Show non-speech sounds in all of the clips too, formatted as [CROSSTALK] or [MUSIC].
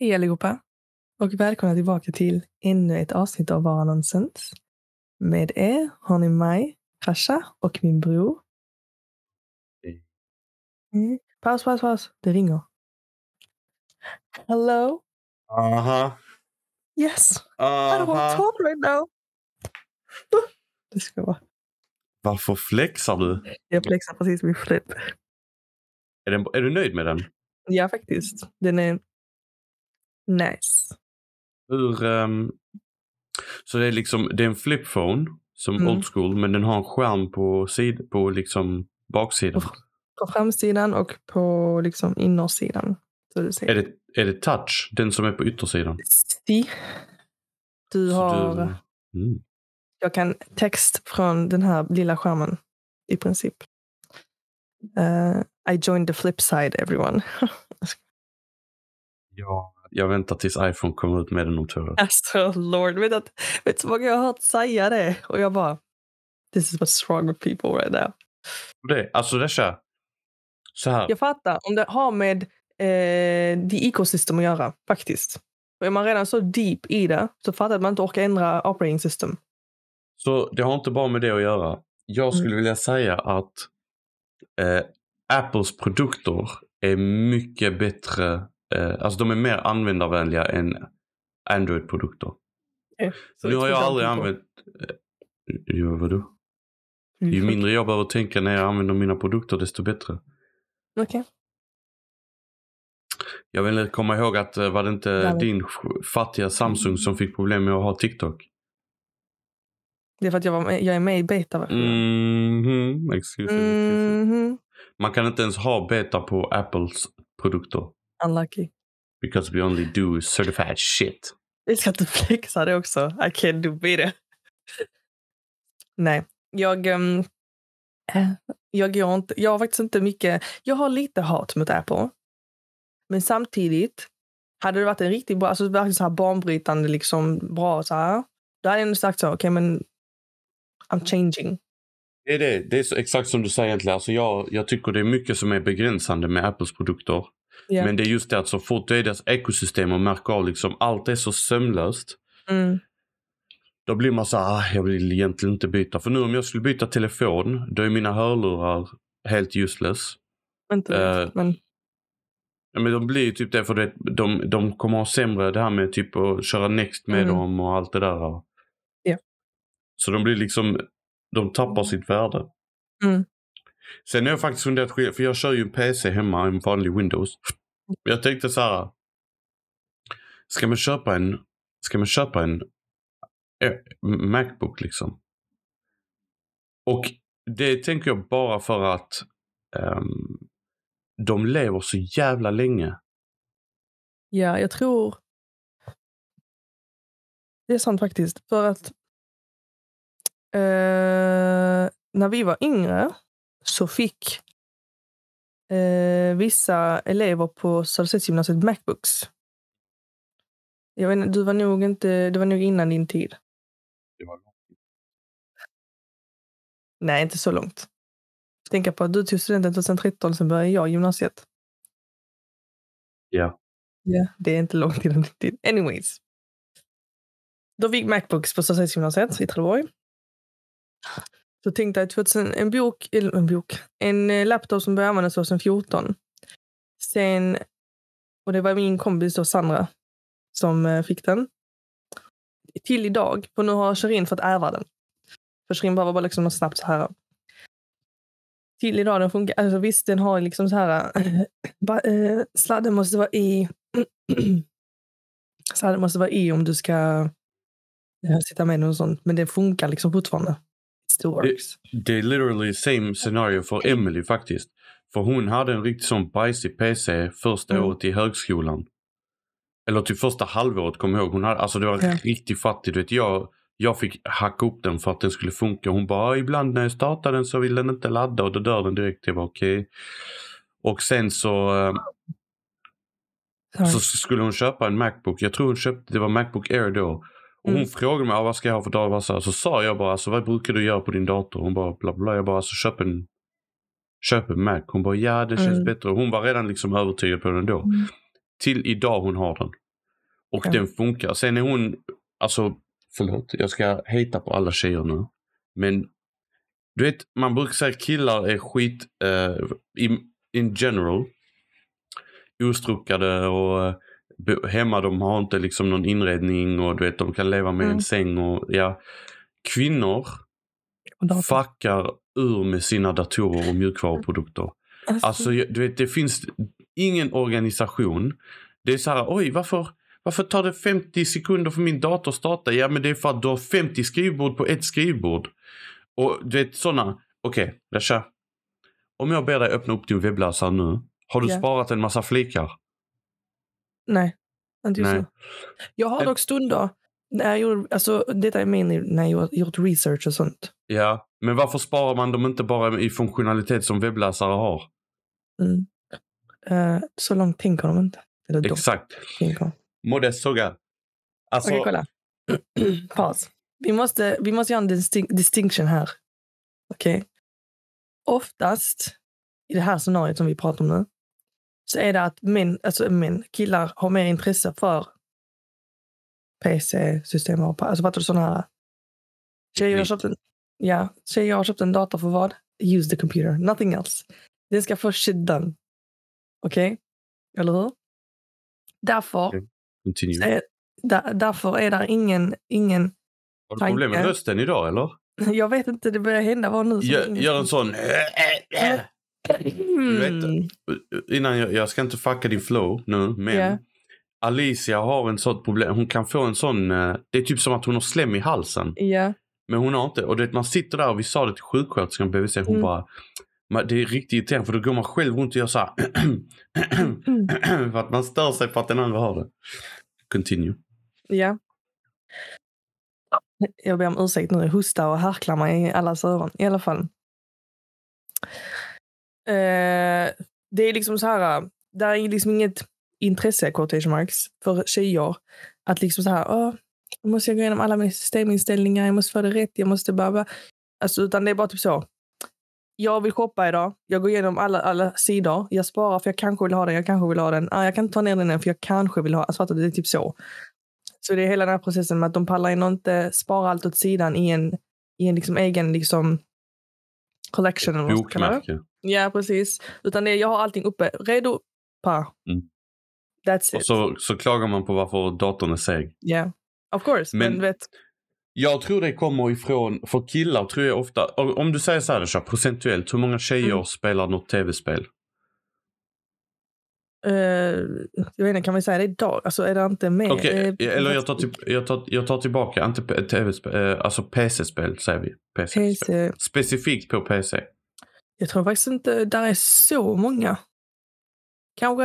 Hej allihopa och välkomna tillbaka till ännu ett avsnitt av Vara Nonsens. Med er har ni mig, Krasha och min bror. Mm. Paus, paus, paus. Det ringer. Hello? Aha. Yes. I don't want to Aha. talk right now. Det ska vara. Varför flexar du? Jag flexar precis min flipp. Är, den, är du nöjd med den? Ja, faktiskt. Den är nice. Hur, ehm, så det är liksom det är en flipphone som Mm. old school men den har en skärm på, sid, på liksom baksidan. På framsidan och på liksom innersidan. Är det, är det touch? Den som är på yttersidan? Si. Du Så har... du, mm. Jag kan text från den här lilla skärmen i princip. Uh, I joined the flip side everyone. [LAUGHS] ja, jag väntar tills iPhone kommer ut med den om två år. alltså lord, vet du vet så många jag har hört säga det? Och jag bara, this is what's wrong with people right now. Det, alltså det är så här. Jag fattar om det har med eh, the ecosystem att göra, faktiskt. För är man redan så deep i det så fattar jag att man inte orkar ändra operating system. Så det har inte bara med det att göra. Jag skulle Mm. vilja säga att eh, Apples produkter är mycket bättre. Eh, alltså de är mer användarvänliga än Android-produkter. Så nu har jag aldrig använt... Eh, jo, vadå? Mm, Ju mindre jag behöver tänka när jag använder mina produkter desto bättre. Okej. Jag vill komma ihåg att eh, var det inte Ja, din fattiga Samsung som fick problem med att ha TikTok? Det är för att jag, var med, jag är med i beta-versionen. Mhm, excuse me. excuse me. Mhm. Man kan inte ens ha beta på Apples produkter. Unlucky. Because we only do certified shit. Jag ska inte flexa det också. I can't do better. Nej, jag... Um, jag, går inte, jag har faktiskt inte mycket... Jag har lite hat mot Apple. Men samtidigt, hade det varit en riktigt bra, alltså verkligen så här banbrytande, liksom bra så här. Då hade jag ändå sagt så, okej men I'm changing. Det är, det. det är så, exakt som du säger egentligen. Alltså jag, jag tycker det är mycket som är begränsande med Apples produkter. Ja. Men det är just det att så fort det är deras ekosystem och märker av liksom allt är så sömlöst. Mm, Då blir man så ah, jag vill egentligen inte byta. För nu om jag skulle byta telefon, då är mina hörlurar helt useless. inte vet, men Ja, men de blir ju typ det för det, de, de kommer ha sämre det här med typ att köra next med Mm. dem och allt det där. Ja. Så de blir liksom, de tappar sitt värde. Mm. Sen har jag faktiskt funderat, för jag kör ju en PC hemma, en vanlig Windows. Jag tänkte så här. Ska man köpa en, ska man köpa en eh, Macbook liksom? Och det tänker jag bara för att um, de lever så jävla länge. ja, jag tror... Det är sant faktiskt. För att eh, när vi var yngre så fick eh, vissa elever på Södersättsgymnasiet Macbooks. Jag vet, du var nog inte, det var nog innan din tid. Det var Nej, inte så långt. Tänka på att du tog studenten 2013, sen började jag gymnasiet. Ja. Ja, det är inte långt innan din tid. Anyways. Då fick Macbooks på Södersättsgymnasiet i Trelleborg. Så tänkte jag 2000, en bok, en bok, en laptop som började användas 2014. Sen, och det var min kompis då, Sandra, som eh, fick den. Till idag, för nu har Shirin fått ärva den. För Shirin behöver bara liksom något snabbt så här. Till idag den funkar, alltså visst den har liksom så här, eh, [CLEARS THROAT] ba, eh, sladden måste vara i, [CLEARS THROAT] sladden måste vara i om du ska eh, sitta med den sånt, men den funkar liksom fortfarande. Still works. Det är literally same scenario för Emily faktiskt. För hon hade en riktigt sån bajsig PC första Mm. året i högskolan. Eller till första halvåret kommer jag ihåg. Hon hade, alltså det var Ja. riktigt fattigt. Vet, jag, jag fick hacka upp den för att den skulle funka. Hon bara, "Ah, ibland när jag startar den så vill den inte ladda och då dör den direkt. Jag var okej. Och sen så, eh, Sorry. så skulle hon köpa en Macbook. Jag tror hon köpte, det var Macbook Air då. Och hon Mm. frågade mig, ah, vad ska jag ha för dator? Så, så sa jag bara, alltså, vad brukar du göra på din dator? Hon bara, bla bla. Jag bara, alltså, köp en, köp en Mac. Hon bara, ja det känns Mm. bättre. Hon var redan liksom övertygad på den då. Mm. Till idag hon har den. Och Ja. den funkar. Sen är hon, alltså förlåt, jag ska hejta på alla tjejer nu. Men du vet, man brukar säga att killar är skit eh, in, in general. Ostruckade och eh, bo- hemma de har inte liksom någon inredning och du vet de kan leva med Mm. en säng och ja. Kvinnor fuckar ur med sina datorer och mjukvaruprodukter. Alltså jag- du vet det finns ingen organisation. Det är så här, oj varför, varför tar det 50 sekunder för min dator att starta? Ja men det är för att du har 50 skrivbord på ett skrivbord. Och du vet sådana, okej okay, Rasha. Om jag ber dig öppna upp din webbläsare nu. Har du Ja. sparat en massa flikar? Nej, inte just Nej. nu. Jag har dock stunder när jag gjorde, alltså detta är min när jag gjort- gjort research och sånt. Ja, men varför sparar man dem inte bara i funktionalitet som webbläsare har? Mm. Eh, så långt tänker de inte. Eller Exakt. Modest såga. Alltså, Okej, kolla. [CLEARS THROAT] Paus. Vi måste, vi måste göra en distin- distinction här. Okej? Oftast i det här scenariot som vi pratar om nu så är det att män, alltså män, killar har mer intresse för PC-system. Alltså fattar du sådana här? Tjejer har köpt en, ja, tjejer har köpt en dator för vad? Use the computer, nothing else. Den ska få shit done. Okej? Eller hur? Därför, så är, där, därför är det ingen, ingen Har du problem med rösten idag eller? [LAUGHS] Jag vet inte, det börjar hända vad nu. Gör, ingen- gör en sån... Mm. Innan jag, jag ska inte fucka din flow nu, men Ja. Alicia har en sån problem. Hon kan få en sån... eh, Det är typ som att hon har slem i halsen. Ja, Men hon har inte. Och vet, man sitter där och vi sa det till sjuksköterskan på BVC. Hon Mm. bara... "Men Det är riktigt irriterande för då går man själv runt och gör så här. [CLEARS THROAT] för att man stör sig på att den andra har det. Continue. ja. Jag ber om ursäkt nu. Jag hostar och harklar mig i allas öron. I alla fall. Eh, det är liksom så här. Det är liksom inget intresse, quotation marks, för tjejer att liksom så här. Åh, nu måste jag gå igenom alla mina systeminställningar. Jag måste få det rätt. Jag måste bara... bara. Alltså, utan det är bara typ så. Jag vill shoppa idag. Jag går igenom alla, alla sidor. Jag sparar för jag kanske vill ha den. Jag kanske vill ha den. Ah, jag kan inte ta ner den än för jag kanske vill ha. Alltså, det är typ så. Så det är hela den här processen med att de pallar in och inte spara allt åt sidan i en, i en liksom egen liksom collection. Eller vad man. Bokmärke. Ja, precis. Utan det, jag har allting uppe. Redo. Pa. Mm. That's Och it. så, så klagar man på varför datorn är seg. Yeah. Of course. Men, Men- vet, Jag tror det kommer ifrån, för killar tror jag ofta, om du säger så här, Dasha, procentuellt, hur många tjejer Mm. spelar något tv-spel? eh, jag vet inte, kan vi säga det idag? Alltså är det inte mer? Okej, eh, eller jag tar, till, jag, tar, jag tar tillbaka, inte tv-spel, eh, alltså PC-spel säger vi. PC-spel. PC. Specifikt på PC. Jag tror faktiskt inte där är så många. Kanske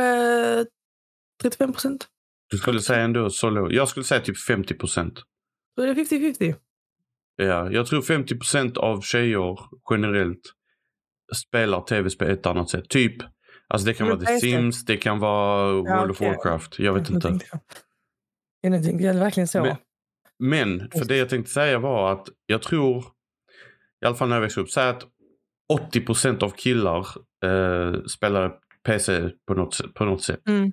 35 procent. Du skulle säga ändå så lågt. Jag skulle säga typ 50 procent. Då är det 50-50. Ja, jag tror 50 procent av tjejer generellt spelar tv-spel ett annat sätt. Typ, alltså det kan vara The. Sims, det kan vara World of okej. Warcraft. Jag vet inte. Det är verkligen så. Men- Men för det jag tänkte säga var att jag tror, i alla fall när jag växte upp, säg att 80 procent av killar eh, spelade PC på något, på något sätt. Mm.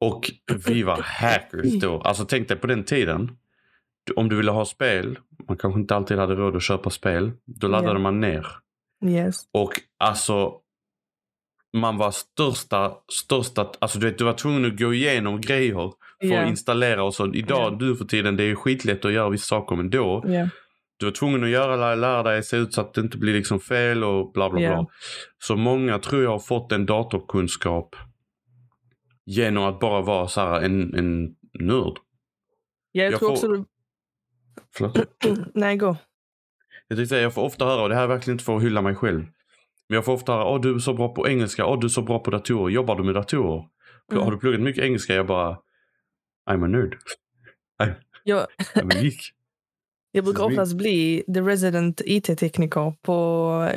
Och vi var hackers då. Alltså tänk dig på den tiden. Om du ville ha spel, man kanske inte alltid hade råd att köpa spel. Då laddade Ja. man ner. Yes. Och alltså man var största, största, alltså du vet du var tvungen att gå igenom grejer för Ja. att installera och så. Idag, Ja. nu för tiden, det är skitlätt att göra vissa saker men då, Ja. Du var tvungen att göra, lära dig, se ut så att det inte blir liksom fel och bla bla Ja. bla. Så många tror jag har fått en datorkunskap genom att bara vara så här en, en nörd. Ja, jag, Jag tror får- också du... Förlåt. [CLEARS THROAT] Nej, gå. Jag tänkte säga, jag får ofta höra, och det här är verkligen inte för att hylla mig själv. Men jag får ofta höra, åh du är så bra på engelska, åh du är så bra på datorer, jobbar du med datorer? Mm. Har du pluggat mycket engelska? Jag bara, I'm a nerd. Jag, I'm a geek. Jag brukar oftast bli the resident IT-tekniker på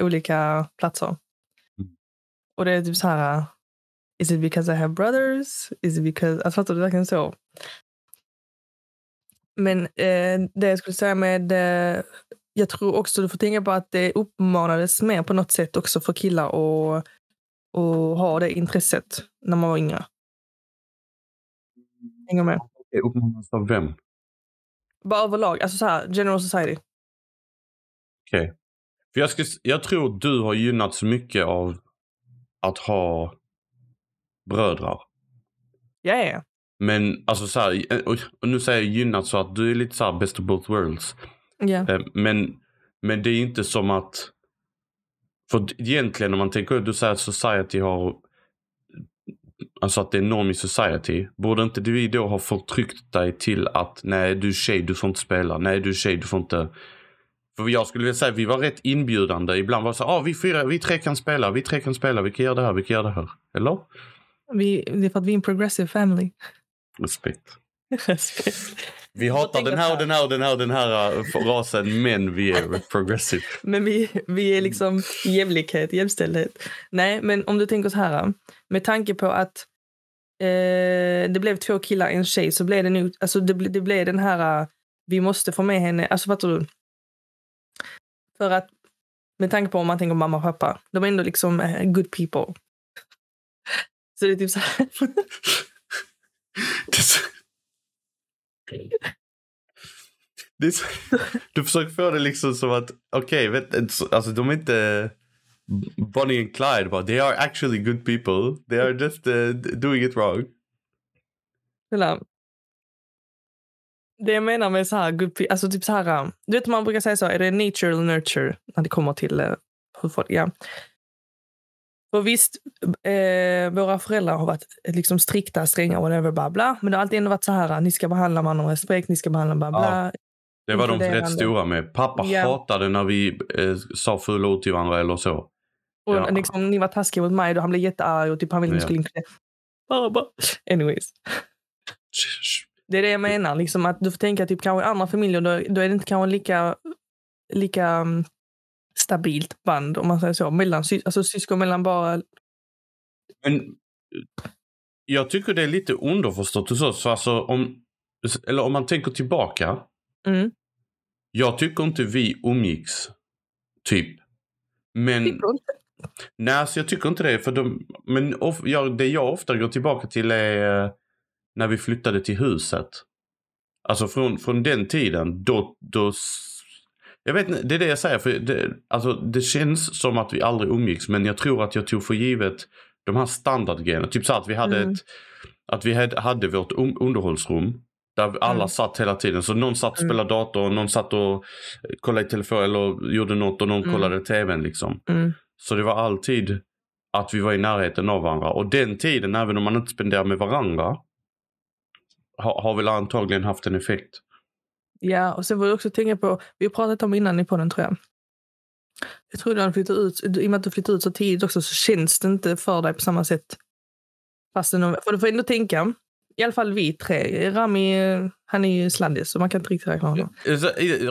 olika platser. Mm. Och det är typ så här... Is it because I have brothers? Is it because... Alltså fattar du verkligen så? Men eh, det jag skulle säga med... Eh, jag tror också du får tänka på att det uppmanades mer på något sätt också för killar att, att ha det intresset när man var yngre. Hänger med. Uppmanas av vem? Bara överlag, alltså så här, general society. Okej. För jag, ska, s- jag tror du har gynnats mycket av att ha brödrar. Ja, ja. Men alltså så här, eh, och och nu säger jag gynnat så att du är lite så här best of both worlds. ja. Eh, Men, men det är inte som att... För egentligen om man tänker du säger att society har... Alltså att det är norm i society. Borde inte vi då ha förtryckt dig till att nej du är tjej, du får inte spela. Nej du är tjej, du får inte... För jag skulle vilja säga vi var rätt inbjudande. Ibland var det så ah, vi, fyra, vi tre kan spela, vi tre kan spela, vi kan göra det här, vi kan göra det här. Eller? Vi, det är för att vi är en progressive family. Respekt. [LAUGHS] Vi hatar den här den här och den här och den här äh, rasen men vi är [LAUGHS] progressive. Men vi, vi är liksom jämlikhet, jämställdhet. Nej, men om du tänker så här. Med tanke på att eh, det blev två killar en tjej så blev det nog, alltså det, det blev den här, eh, vi måste få med henne, alltså fattar du? För att med tanke på om man tänker mamma och pappa, de är ändå liksom eh, good people. [LAUGHS] Så det är typ så här. Det är så... Du försöker få det liksom som att, okej, vet alltså de är inte Bonnie and Clyde, but they are actually good people. They are just uh, doing it wrong. Kolla. Det jag menar med så här, good pe- alltså typ så här, um, du vet man brukar säga så, är det nature eller nurture när det kommer till uh, hur folk, ja. För visst, eh, våra föräldrar har varit eh, liksom strikta, stränga, whatever, bla bla. Men det har alltid ändå varit så här, ni ska behandla varandra med respekt, ni ska behandla bla bla. Det var de rätt stora med. Pappa Ja. hatade när vi eh, sa fula ord till varandra eller så. Och Ja. liksom, ni var taskiga mot mig och han blev jättearg och typ han ville Ja. skulle bara. Anyways. Det är det jag menar. Liksom att du får tänka typ kanske i andra familjer då, då är det inte kanske lika, lika um, stabilt band om man säger så. Mellan, alltså syskon mellan bara... Men jag tycker det är lite underförstått hos oss. Alltså, om, eller om man tänker tillbaka. Mm. Jag tycker inte vi umgicks. Typ. Men, nej, alltså jag tycker inte det. För de, men of, jag, det jag ofta går tillbaka till är eh, när vi flyttade till huset. Alltså från, från den tiden. Då, då, jag vet inte, det är det jag säger. För det, alltså, det känns som att vi aldrig umgicks. Men jag tror att jag tog för givet de här standardgrejerna. Typ så att vi hade Mm. ett att vi hade, hade vårt un- underhållsrum. Där alla Mm. satt hela tiden. Så någon satt och Mm. spelade dator, någon satt och kollade i telefon eller gjorde något och någon Mm. kollade tvn liksom. Mm. Så det var alltid att vi var i närheten av varandra. Och den tiden, även om man inte spenderar med varandra, har, har väl antagligen haft en effekt. Ja, och sen får jag också tänka på, vi har pratat om innan i podden tror jag. Jag tror du har flyttat ut, i och med att du flyttat ut så tidigt också så känns det inte för dig på samma sätt. Fast det, för du får ändå tänka, i alla fall vi tre, Rami han är ju sladdis så man kan inte riktigt räkna honom.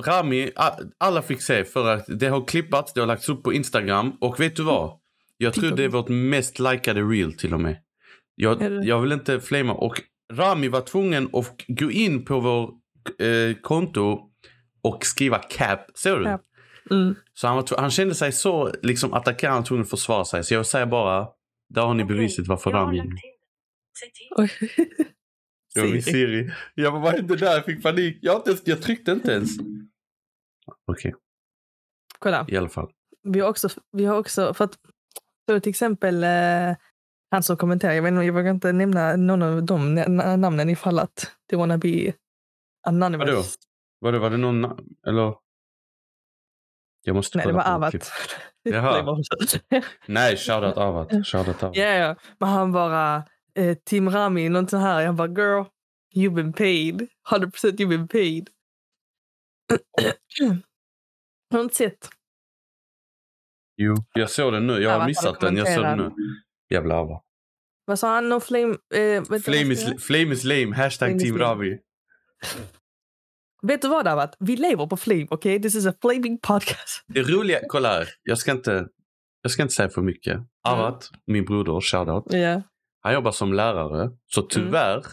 Rami, alla fick se för att det har klippats, det har lagts upp på Instagram och vet du vad? Jag tror det är vårt mest likade reel till och med. Jag, jag vill inte flamea och Rami var tvungen att gå in på vår eh, konto och skriva cap. Ser du? Cap. Mm. Så han, var, han kände sig så liksom attackerad, han var tvungen att försvara sig. Så jag säger bara, där har ni beviset varför Jag till. Oj. Det var min Siri. Siri. Jag bara, vad hände där? Jag fick panik. Jag, inte ens, jag tryckte inte ens. Okej, Kolla, i alla fall. vi har också, vi har också för att, så till exempel eh, han som kommenterar, jag, vet, jag vågar inte nämna någon av de na- namnen ifall att det wanna be anonymous. Vadå? Var det, var det någon, eller? Jag måste Nej, det var Avat. [LAUGHS] Jaha. Nej, shoutout Avat. [LAUGHS] Shoutout Avat. Ja, ja. Men han bara, eh, Tim Rami, något så här. Jag bara, girl, you've been paid. 100% you've been paid. [CLEARS THROAT] Har du inte sett? Jo, jag såg den nu. Jag har Avat missat har den. Jag såg den nu. Jävla Avat. Vad sa han? No flame... Eh, Flame is, flame is lame. Hashtag Team lame. Vet du vad, Avat? Vi lever på flame, okej? This is a flaming podcast. Det roliga, kolla här. Jag ska inte, jag ska inte säga för mycket. Avat, min broder, shoutout. Ja. Han jobbar som lärare. Så Mm. tyvärr,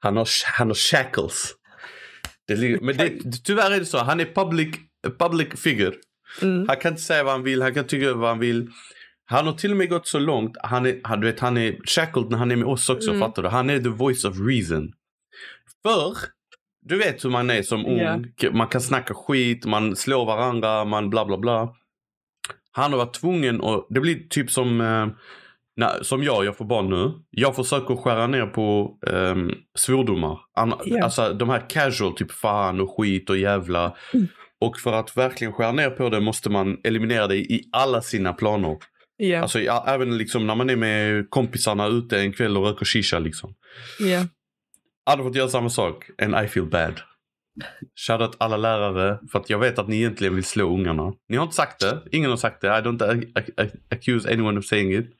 han, har, han har shackles. Det, men det, tyvärr är det så. Han är public, public figure. Mm. Han kan inte säga vad han vill, han kan tycka vad han vill. Han har till och med gått så långt, han är, han, du vet, han är shackled när han är med oss också, Mm. fattar du? Han är the voice of reason. För, du vet hur man är som ung. Ja. Man kan snacka skit, man slår varandra, man bla bla bla. Han har varit tvungen och det blir typ som, eh, när, som jag, jag får barn nu. Jag försöker skära ner på eh, svordomar. An, Ja. Alltså de här casual, typ fan och skit och jävla. Mm. Och för att verkligen skära ner på det måste man eliminera det i alla sina planer. Ja, Alltså även liksom när man är med kompisarna ute en kväll och röker shisha liksom. ja. Hade fått göra samma sak and I feel bad. Shoutout alla lärare för att jag vet att ni egentligen vill slå ungarna. Ni har inte sagt det, ingen har sagt det. I don't ac- ac- accuse anyone of saying it.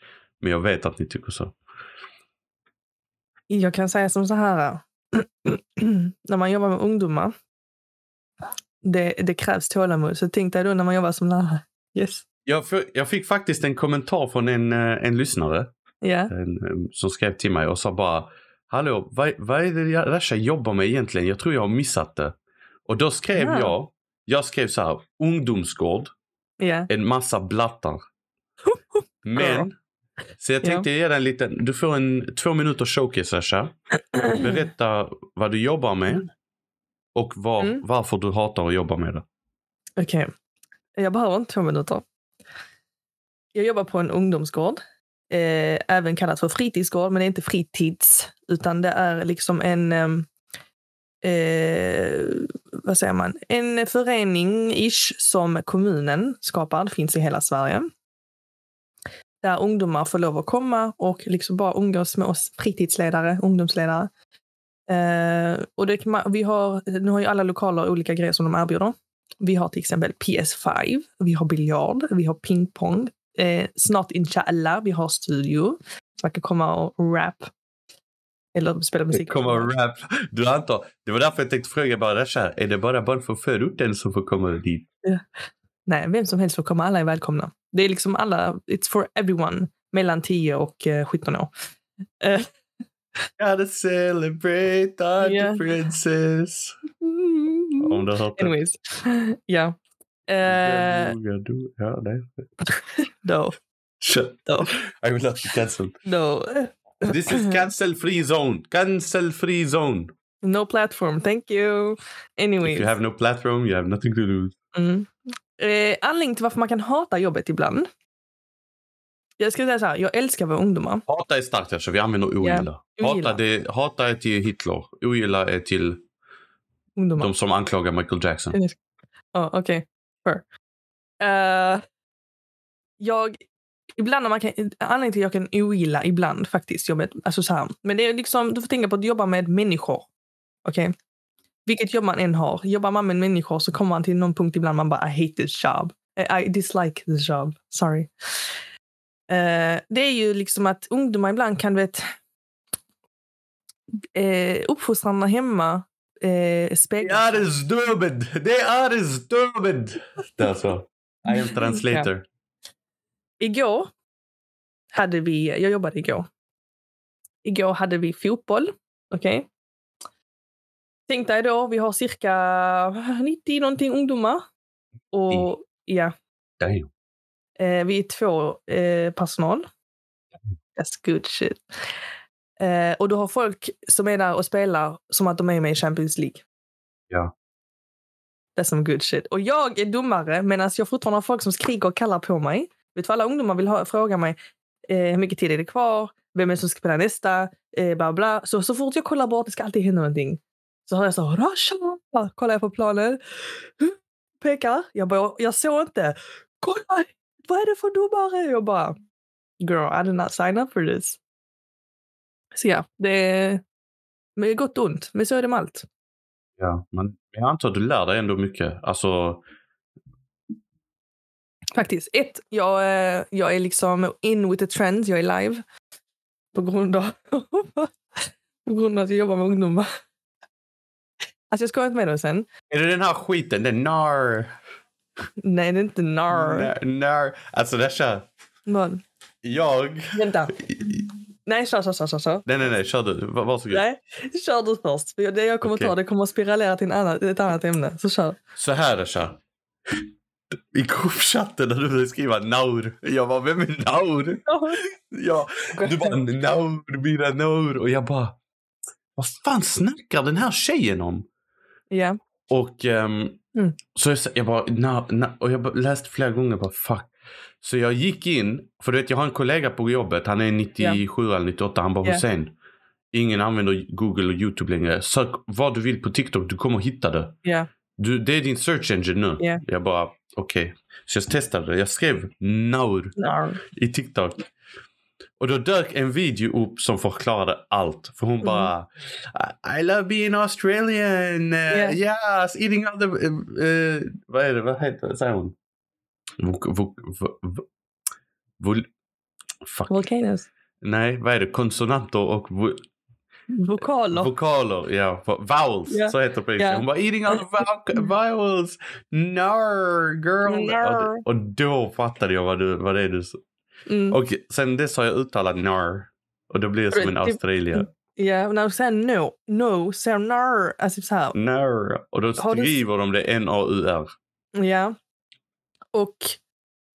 Men jag vet att ni tycker så. Jag kan säga som så här. [CLEARS THROAT] när man jobbar med ungdomar. Det, det krävs tålamod. Så tänk dig då när man jobbar som lärare. Yes. Jag, jag fick faktiskt en kommentar från en, eh, en lyssnare Ja. en, eh, som skrev till mig och sa bara Hallå, vad, vad är det Rasha jobbar med egentligen? Jag tror jag har missat det. Och då skrev Ja. jag, jag skrev så här, ungdomsgård, Ja. en massa blattar. [LAUGHS] Men, så jag Ja. tänkte ge dig en liten, du får en två minuter showcase Rasha. Berätta vad du jobbar med och var, Mm. varför du hatar att jobba med det. Okej. Jag behöver inte två minuter. Jag jobbar på en ungdomsgård. Eh, även kallat för fritidsgård, men det är inte fritids. Utan det är liksom en... Ehm, eh, vad säger man? En förening-ish som kommunen skapar. Det finns i hela Sverige. Där ungdomar får lov att komma och liksom bara umgås med oss fritidsledare, ungdomsledare. Eh, och det kan man, vi har, nu har ju alla lokaler olika grejer som de erbjuder. Vi har till exempel PS5, vi har biljard, vi har pingpong. Eh, snart inshallah, vi har studio. Så man kan komma och rap. Eller spela musik. Komma och rap. Du antar, det var därför jag tänkte fråga bara Rasha, är det bara barn från förorten som får komma dit? Nej, vem som helst får komma. Alla är välkomna. Det är liksom alla, it's for everyone mellan 10 och eh, 17 år. Eh, Gotta celebrate our Ja. differences. Om du har hört. Anyways. Ja. Eh, Vågar du? Ja, nej. [LAUGHS] no, Shut. no, I will not be cancelled. no. This is cancel free zone. Cancel free zone. No platform, thank you. If Anyways. you have no platform, you have nothing to lose. Mm. Eh, anledningen till varför man kan hata jobbet ibland. Jag ska säga så här, jag älskar våra ungdomar. Hata är starkt, alltså. vi använder ogilla. ogilla. Hata, det, hata är till Hitler. Ogilla är till ungdomar. de som anklagar Michael Jackson. Ja, okej. Uh, jag, ibland när man kan, anledningen till att jag kan ogilla ibland faktiskt jobbet, alltså så här, men det är liksom, du får tänka på att jobba med människor. Okej? Okay? Vilket jobb man än har, jobbar man med människor så kommer man till någon punkt ibland man bara I hate this job. I dislike this job. Sorry. Uh, det är ju liksom att ungdomar ibland kan vet eh, uh, uppfostrarna hemma eh, spegla Det är stupid! Det är stupid! Det är så. I am translator. Igår hade vi, jag jobbade igår. Igår hade vi fotboll. Okej. Tänk dig då, vi har cirka 90 någonting ungdomar. Och ja, eh, vi är två eh, personal. That's good shit. Eh, och du har folk som är där och spelar som att de är med i Champions League. Ja. That's some good shit. Och jag är domare medan jag fortfarande har folk som skriker och kallar på mig. Vet du alla ungdomar vill ha, fråga mig? Eh, hur mycket tid är det kvar? Vem är det som ska spela nästa? Eh, bla bla. Så, så fort jag kollar bort, det ska alltid hända någonting. Så har jag så Rasha! Kollar jag på planen. Pekar. Jag bara, jag såg inte. Kolla! Vad är det för domare? Jag bara, girl, I did not sign up for this. Så ja, det är med gott och ont. Men så är det med allt. Ja, men jag antar att du lär dig ändå mycket. Alltså, Faktiskt. Ett, jag, eh, jag är liksom in with the trends. Jag är live. På grund av, [LAUGHS] på grund av att jag jobbar med ungdomar. Alltså jag ska inte med det sen. är det den här skiten? Den nar... Nej, det är inte nar. Nar. nar. Alltså Rasha, Vad? jag... Vänta. Nej, kör, kör, kör, kör. Nej, nej, nej, kör du. Va- Varsågod. Nej, kör du först. För Det jag kommer Okej. ta det kommer att spiralera till annan, ett annat ämne. Så kör. Så här Rasha. I gruppchatten när du började skriva Naur. Jag bara, vem är Naur? Ja, du bara Naur, Mira Naur. Och jag bara, vad fan snackar den här tjejen om? Ja. Och ehm, Mm. så jag, jag bara, na, na, och jag bara läste flera gånger bara fuck. Så jag gick in, för du vet jag har en kollega på jobbet, han är 97 eller 98, han bara Ja. Hussein. Ingen använder Google och YouTube längre. Sök vad du vill på TikTok, du kommer hitta det. Ja. Du, det är din search engine nu. Ja. Jag bara, okej. Så jag testade det. Jag skrev Naur No. i TikTok. Och då dök en video upp som förklarade allt. För hon Mm. bara I, love being Australian. Yeah. Yes, eating all the... Uh, vad är det? Vad heter det? Säger hon? Vok, vok, vok, vol, fuck. Volcanoes. Nej, vad är det? Konsonanter och vo, Vokaler. vokaler. Ja, vo- vowels. Ja. Så heter det. Ja. Hon bara eating all the vo- vowels. Nar, girl. Nar. Och, och då fattade jag vad, du, vad det är du sa. Mm. Och sen dess har jag uttalat nar. Och då blir det som en Typ- australier. Ja, och när du säger no, no, säger nar, alltså så här. Nar. Och då Har du- skriver de det N-A-U-R. Ja. Och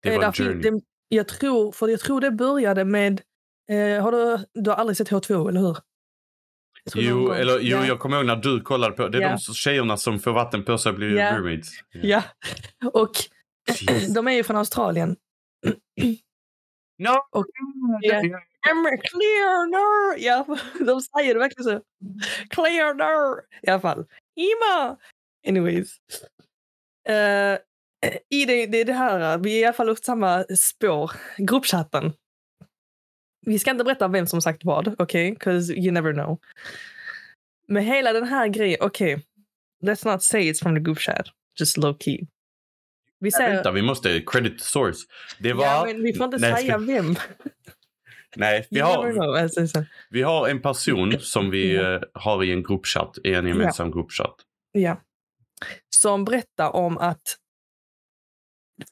Det eh, var en journey. det, jag tror, för jag tror det började med, eh, har du, du har aldrig sett H2, eller hur? Jo, eller, jo, ja. jag kommer ihåg när du kollade på. Det är Ja. de tjejerna som får vatten på sig och blir Ja. mermaids. Ja, och Jeez. de är ju från Australien. No! Och- Ja. I'm clear nar! Ja, [LAUGHS] de säger det verkligen så. Clear nar! I alla fall. Ima! Anyways. Eh, i det, det det här, vi är i alla fall åt samma spår. Gruppchatten. Vi ska inte berätta vem som sagt vad, okej? Okay? 'Cause you never know. Men hela den här grejen, okej. Let's not say it's from the group chat. Just low key. Vi säger... Vänta, vi måste credit the source. Det var... Ja, men vi får inte Nej, säga ska- vem. [LAUGHS] Nej, vi har. Alltså, så. vi har en person som vi Ja. eh, har i en gruppchatt, i en gemensam gruppchatt. Ja. Som berättar om att...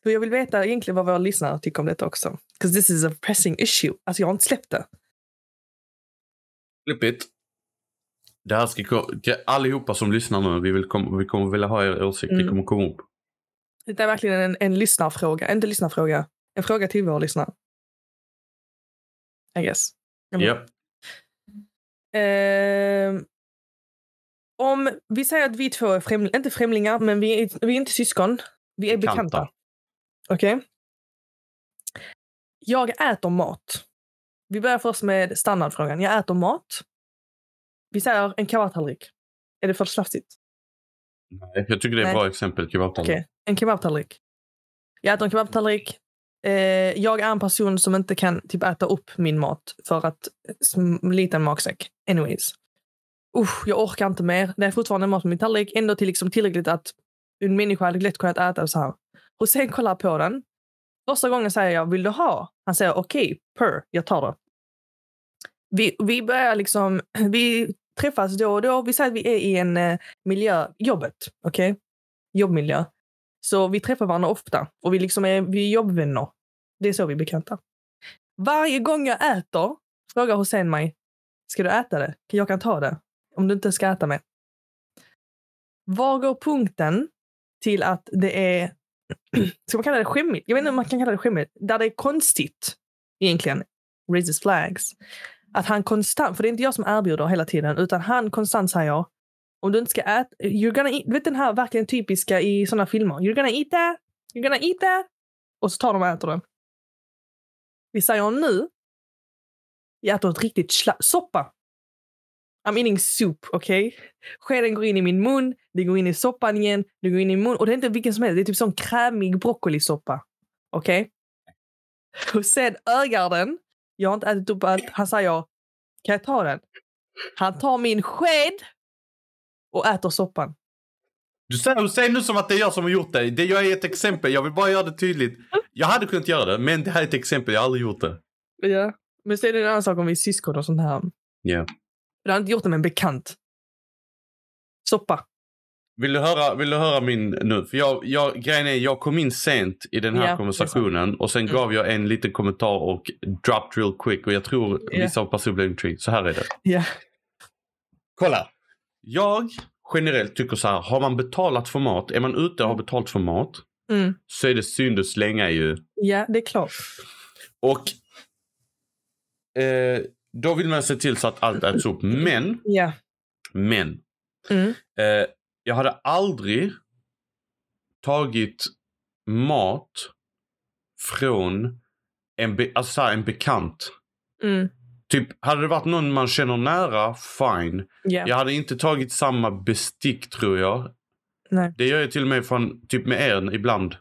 För jag vill veta egentligen vad våra lyssnare tycker om detta också. Because this is a pressing issue. Alltså jag har inte släppt det. Slipp it. Det här ska allihopa som lyssnar nu, vi, vill kom, vi kommer vilja ha er åsikt. Det Mm. kommer komma upp. Det är verkligen en, en lyssnarfråga. Inte lyssnarfråga. En fråga till våra lyssnare. I guess. Ja. Ehm, om vi säger att vi två är främlingar, inte främlingar, men vi är, vi är inte syskon. Vi är Bekanta. bekanta. Okej? Jag äter mat. Vi börjar först med standardfrågan. Jag äter mat. Vi säger en kebabtallrik. Är det för slafsigt? Nej, jag tycker det är ett bra exempel. Kebabtallrik. Okej, en kebabtallrik. Jag äter en kebabtallrik. Eh, jag är en person som inte kan typ äta upp min mat för att liten magsäck. Anyways. Usch, jag orkar inte mer. Det är fortfarande mat på min tallrik. Ändå till liksom tillräckligt att en människa hade lätt kunnat äta så här. Hussein kollar på den. Första gången säger jag, vill du ha? Han säger okej, per, jag tar det. Vi, vi börjar liksom, [CLEARS THROAT] vi träffas då och då. Vi säger att vi är i en eh, miljö, jobbet, okej? Jobbmiljö. Så vi träffar varandra ofta och vi, liksom är, vi är jobbvänner. Det är så vi är bekanta. Varje gång jag äter frågar Hussein mig, ska du äta det? Jag kan ta det. Om du inte ska äta mer. Var går punkten till att det är, ska man kalla det skämmigt? Jag vet inte om man kan kalla det skämmigt. Där det är konstigt, egentligen, raises flags. Att han konstant, för det är inte jag som erbjuder hela tiden, utan han konstant säger om du inte ska äta, you're gonna eat, du vet den här verkligen typiska i sådana filmer. You're gonna eat that, you're gonna eat that. Och så tar de och äter den. Vi säger nu, jag äter ett riktigt sla- soppa. I'm eating soup, okej? Okay? Skeden går in i min mun, det går in i soppan igen, det går in i mun. Och det är inte vilken som helst, det är typ sån krämig broccolisoppa. Okej? Okay? Och sen ögar den. Jag har inte ätit upp allt. Han säger, kan jag ta den? Han tar min sked och äter soppan. Du säger, du säger nu som att det är jag som har gjort det. det. Jag är ett exempel. Jag vill bara göra det tydligt. Jag hade kunnat göra det, men det här är ett exempel. Jag har aldrig gjort det. Ja. Men sen är det en annan sak om vi är syskon och sånt här. Ja. Jag har inte gjort det med en bekant. Soppa. Vill du höra, vill du höra min nu? För jag, jag, grejen är, jag kom in sent i den här Ja, konversationen och sen Mm. gav jag en liten kommentar och dropped real quick och jag tror Ja. vissa av personer blev intrigued. Så här är det. Ja. Kolla! Jag generellt tycker så här, har man betalat för mat, är man ute och har betalt för mat, Mm. så är det synd att slänga ju. Ja, det är klart. Och eh, då vill man se till så att allt äts upp. Men Ja. Men Mm. eh, jag hade aldrig tagit mat från en, be, alltså så här, en bekant. Mm. Typ, hade det varit någon man känner nära, fine. Ja. Jag hade inte tagit samma bestick tror jag. Nej. Det gör jag till och med från, typ med er ibland.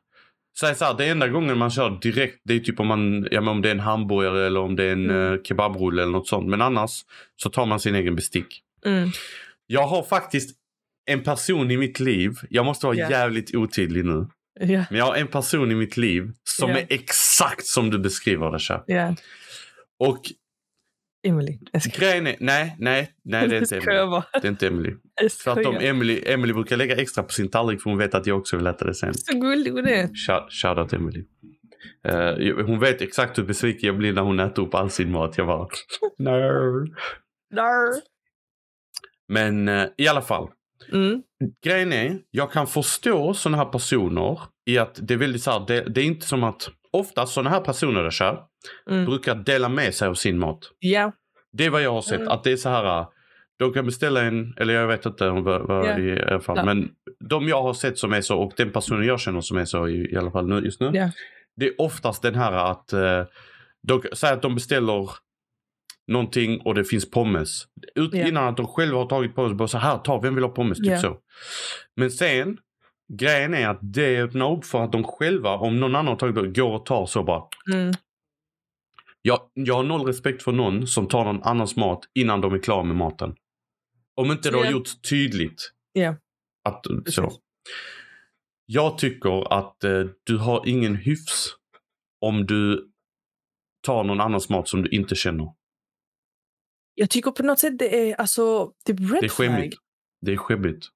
Säg så här, det enda gången man kör direkt det är typ om, man, ja, men om det är en hamburgare eller om det är en Mm. eh, kebabrulle eller något sånt. Men annars så tar man sin egen bestick. Mm. Jag har faktiskt en person i mitt liv, jag måste vara Ja. jävligt otydlig nu. Ja. Men jag har en person i mitt liv som Ja. är exakt som du beskriver det. Kär. Ja. Och Emily. Grejen är, nej, nej, nej det är inte [LAUGHS] Emily. Det är inte Emily. Jag Tvärtom, skojar. Emily, Emily brukar lägga extra på sin tallrik för hon vet att jag också vill äta det sen. Så gullig hon är. Shout- Shoutout Emily. Eh, hon vet exakt hur besviken jag blir när hon äter upp all sin mat. Jag bara, [LAUGHS] no. Dar. Men eh, i alla fall. Mm. Grejen är, jag kan förstå sådana här personer i att det är väldigt så här, det, det är inte som att ofta sådana här personer där kär, Mm. brukar dela med sig av sin mat. Ja. Det är vad jag har sett. Mm. Att det är så här. De kan beställa en, eller jag vet inte om vad, vad är i alla fall. Ja. Men de jag har sett som är så och den personen jag känner som är så i, i alla fall nu, just nu. Ja. Det är oftast den här att eh, de, säg att de beställer någonting och det finns pommes. Ut. Innan att de själva har tagit pommes. Bara så här, ta, vem vill ha pommes? Typ så. Men sen, grejen är att det öppnar upp för att de själva, om någon annan har tagit det, går och tar så bara. Mm. Jag, jag har noll respekt för någon som tar någon annans mat innan de är klara med maten. Om inte det har Ja. gjort tydligt. Ja. Att, så. Jag tycker att eh, du har ingen hyfs om du tar någon annans mat som du inte känner. Jag tycker på något sätt det är alltså typ red Det är flag. skämmigt. Det är skämmigt.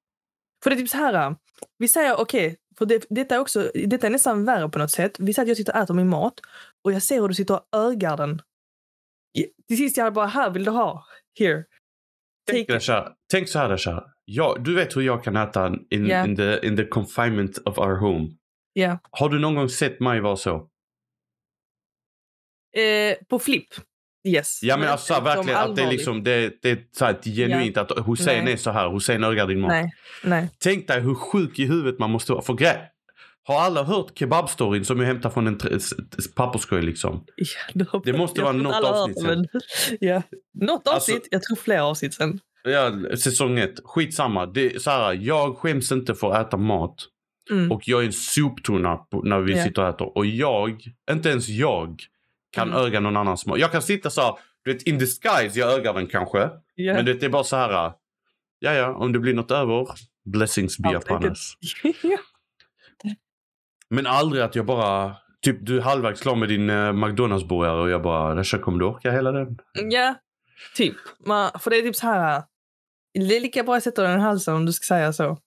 För det är typ så här. Vi säger okej, för det, detta, är också, detta är nästan värre på något sätt. Vi säger att jag sitter och äter min mat och jag ser hur du sitter och ögar den. Till sist jag bara, här vill du ha. Here. Tänk, här, tänk så här, Dasha. Jag, du vet hur jag kan äta in, Ja. in, the, in the confinement of our home. Ja. Har du någon gång sett mig vara så? Eh, på flipp. Yes. Ja men alltså så här, verkligen att det är liksom det, det är så här, genuint att Hussein Nej. är så här. Hussein ögar din mat. Nej, nej. Tänk dig hur sjuk i huvudet man måste vara. För grej, har alla hört kebabstoryn som jag hämtar från en papperskorg liksom? Ja, du Det måste vara något har hört avsnitt det, men- [LAUGHS] Ja. Något Alltså- avsnitt. Jag tror flera avsnitt sen. Ja, säsong ett. Skitsamma. Det så här, jag skäms inte för att äta mat. Mm. Och jag är en soptunna när vi Ja. sitter och äter. Och jag, inte ens jag, kan Mm. öga någon annans mat. Jag kan sitta så här, du vet in disguise, jag ögar den kanske. Ja. Men det är bara så här, ja ja, om det blir något över, blessings be upon us. [LAUGHS] Men aldrig att jag bara, typ du är halvvägs klar med din uh, McDonalds-burgare och jag bara, Rasha kommer du orka hela den? Ja, typ. Man, för det är typ så här. Det är lika bra att sätta den i halsen om du ska säga så.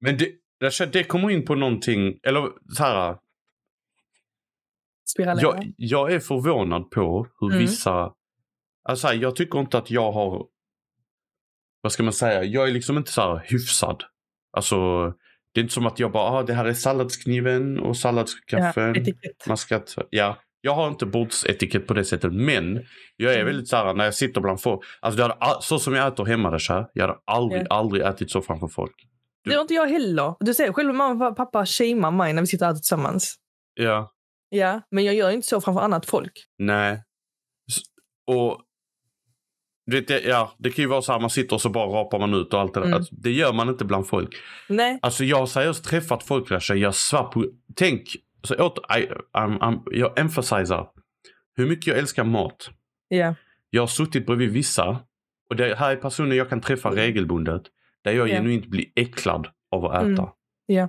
Men det, Rasha, det kommer in på någonting, eller så här, Spiralera. jag, jag är förvånad på hur Mm. vissa, alltså jag tycker inte att jag har, vad ska man säga, jag är liksom inte så här hyfsad. Alltså, det är inte som att jag bara, ah, det här är salladskniven och ja, salladskaffen. etikett. Man ska ja, jag har inte bordsetikett på det sättet. Men jag är Mm. väldigt så här när jag sitter bland folk. Alltså hade, så som jag äter hemma här, jag hade aldrig, Ja. aldrig ätit så framför folk. Det har inte jag heller. Du ser själv mamma och pappa shamear mig när vi sitter och äter tillsammans. Ja, Ja, men jag gör inte så framför annat folk. nej. Och du vet, det- ja, det kan ju vara så här man sitter och så bara rapar man ut och allt det där. Mm. Alltså, det gör man inte bland folk. Nej. Alltså jag har seriöst träffat folk där, jag svär på, tänk, så åter, I, I'm, I'm, jag emphasizar hur mycket jag älskar mat. Ja. Jag har suttit bredvid vissa och det här är personer jag kan träffa Mm. regelbundet. Där jag Ja. genuint blir äcklad av att äta. Mm. Ja.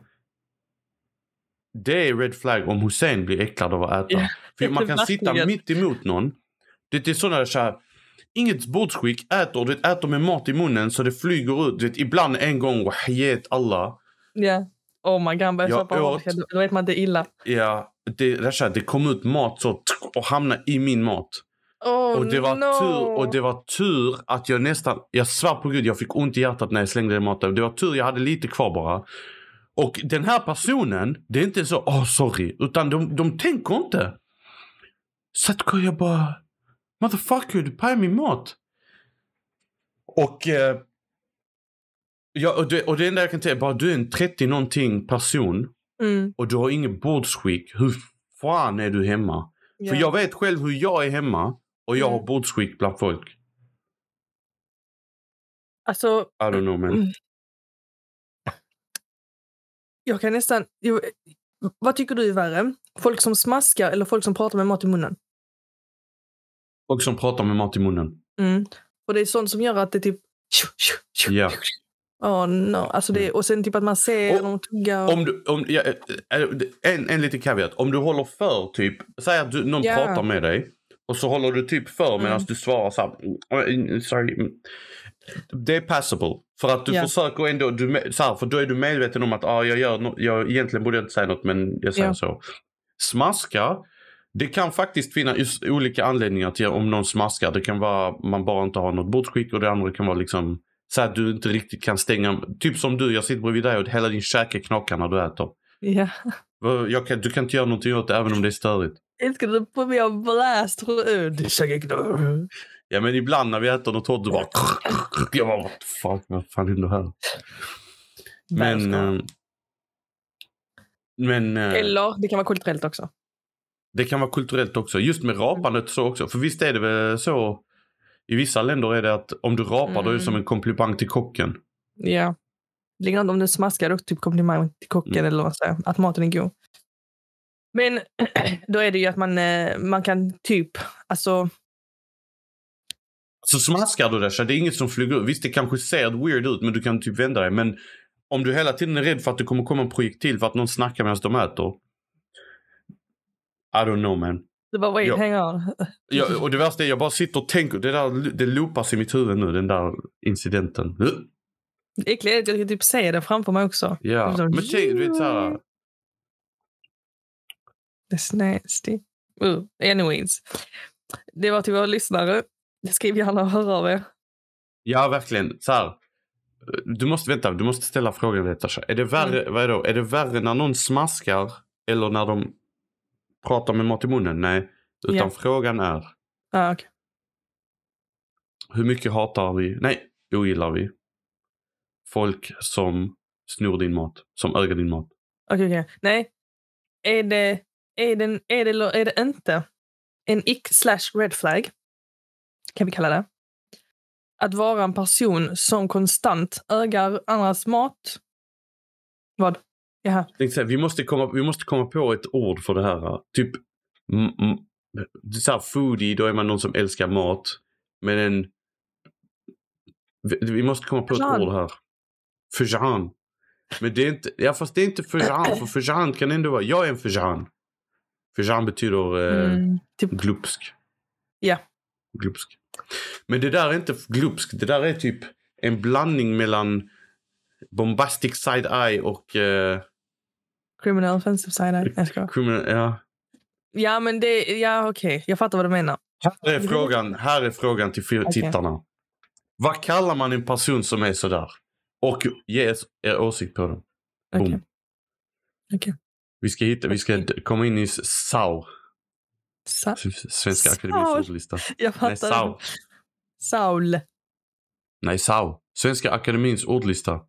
Det är red flag om Hussein blir äcklad av att äta. För man kan sitta mitt emot någon. Det är sådana där så här, inget bordsskick, äter, du vet, äter med mat i munnen så det flyger ut. Du vet, ibland en gång, wahyet alla. Ja. Oh my god, börjar Jag köpa åt- åt... Då vet man att det är illa. Ja, det, det, kom ut mat så och hamnade i min mat. Oh, Och det var no. tur och det var tur att jag nästan, jag svär på gud jag fick ont i hjärtat när jag slängde den maten. Det var tur jag hade lite kvar bara. Och den här personen, det är inte så, åh oh, sorry, utan de, de tänker inte. Så att jag bara, motherfucker du pajar min mat. Och eh, Ja, och det, och det enda jag kan säga är bara du är en 30 någonting person Mm. och du har ingen bordsskick. Hur fan är du hemma? Ja. För jag vet själv hur jag är hemma och jag Mm. har bordsskick bland folk. Alltså, I don't know man. [CLEARS THROAT] Jag kan nästan... Jag, vad tycker du är värre? Folk som smaskar eller folk som pratar med mat i munnen? Folk som pratar med mat i munnen. Mm. Och det är sånt som gör att det typ... Ja. Oh, no. alltså det, och sen typ att man ser Och- dem tugga. Och, Om du, om, ja, eh, eh, en, en liten caveat. Om du håller för typ, säg att du, någon Ja. pratar med dig och så håller du typ för medan Mm. du svarar så här, "Mm, sorry. mm." Det är passable. För att du Ja. försöker ändå, du, så här, för då är du medveten om att ah, jag gör no, jag, egentligen borde jag inte säga något men jag säger Ja. så. Smaska, det kan faktiskt finnas olika anledningar till om någon smaskar. Det kan vara man bara inte har något bordsskick och det andra kan vara liksom så att du inte riktigt kan stänga. Typ som du, jag sitter bredvid dig och hela din käke knakar när du äter. ja. Jag kan, du kan inte göra någonting åt det även om det är störigt. Älskar du på mig och blast röd. Ja men ibland när vi äter något hårt du bara... Jag bara what the fuck, vad fan händer här? Men... eh, men eh, Eller det kan vara kulturellt också. Det kan vara kulturellt också. Just med rapandet så också. För visst är det väl så i vissa länder är det att om du rapar då är det som Mm. en komplimang till kocken. Ja. Likadant om du smaskar och typ komplimang till kocken Mm. eller vad säger, att maten är god. Men [CLEARS THROAT] då är det ju att man, eh, man kan typ, alltså, Så smaskar du det så det är inget som flyger ut. Visst det kanske ser weird ut men du kan typ vända dig. Men om du hela tiden är rädd för att det kommer komma en projektil för att någon snackar medan de äter. I don't know man. det var wait, Ja. hang on. Jag, och det värsta är jag bara sitter och tänker. Det, där, det loopas i mitt huvud nu den där incidenten. Det att jag kan typ se det framför mig också. Ja, Så- men tänk, du vet såhär. That's nasty. Uh, anyways. Det var till våra lyssnare. Skriv gärna och hör av er. Ja verkligen. Så här. Du måste vänta, du måste ställa frågan rätt. Är det värre, vad är, då? är det värre när någon smaskar eller när de pratar med mat i munnen? Nej, utan Ja. frågan är Ah, okay. hur mycket hatar vi, nej, ogillar vi folk som snor din mat, som äger din mat? Okej, okej. Nej. Är det, är, det, är, det, är det inte en ick slash red flag, kan vi kalla det, att vara en person som konstant ögar andras mat? Vad? Jaha. Tänkte säga, vi, måste komma, vi måste komma på ett ord för det här. Typ, så här foodie, då är man någon som älskar mat. Men en... Vi, måste komma på Fajan. ett ord här. Fajan. Men det är inte, ja fast det är inte fajan, för fajan kan ändå vara, jag är en fajan. Fajan betyder eh, Mm, typ, glupsk. Ja. Glupsk. Men det där är inte glupsk, det där är typ en blandning mellan bombastic side-eye och eh, criminal offensive side eye. Jag skojar. criminal, ja. Ja, men det... Ja, okej. Jag fattar vad du menar. Här är frågan, här är frågan till Okej. tittarna. Vad kallar man en person som är sådär? Och ge er åsikt på den. Okej. Boom. Okej. Vi ska, hitta, vi ska komma in i SAU, Sa- Svenska Saul. Akademiens ordlista. jag Nej, fattar. SAU. Saul. Nej, SAU. Svenska Akademiens ordlista.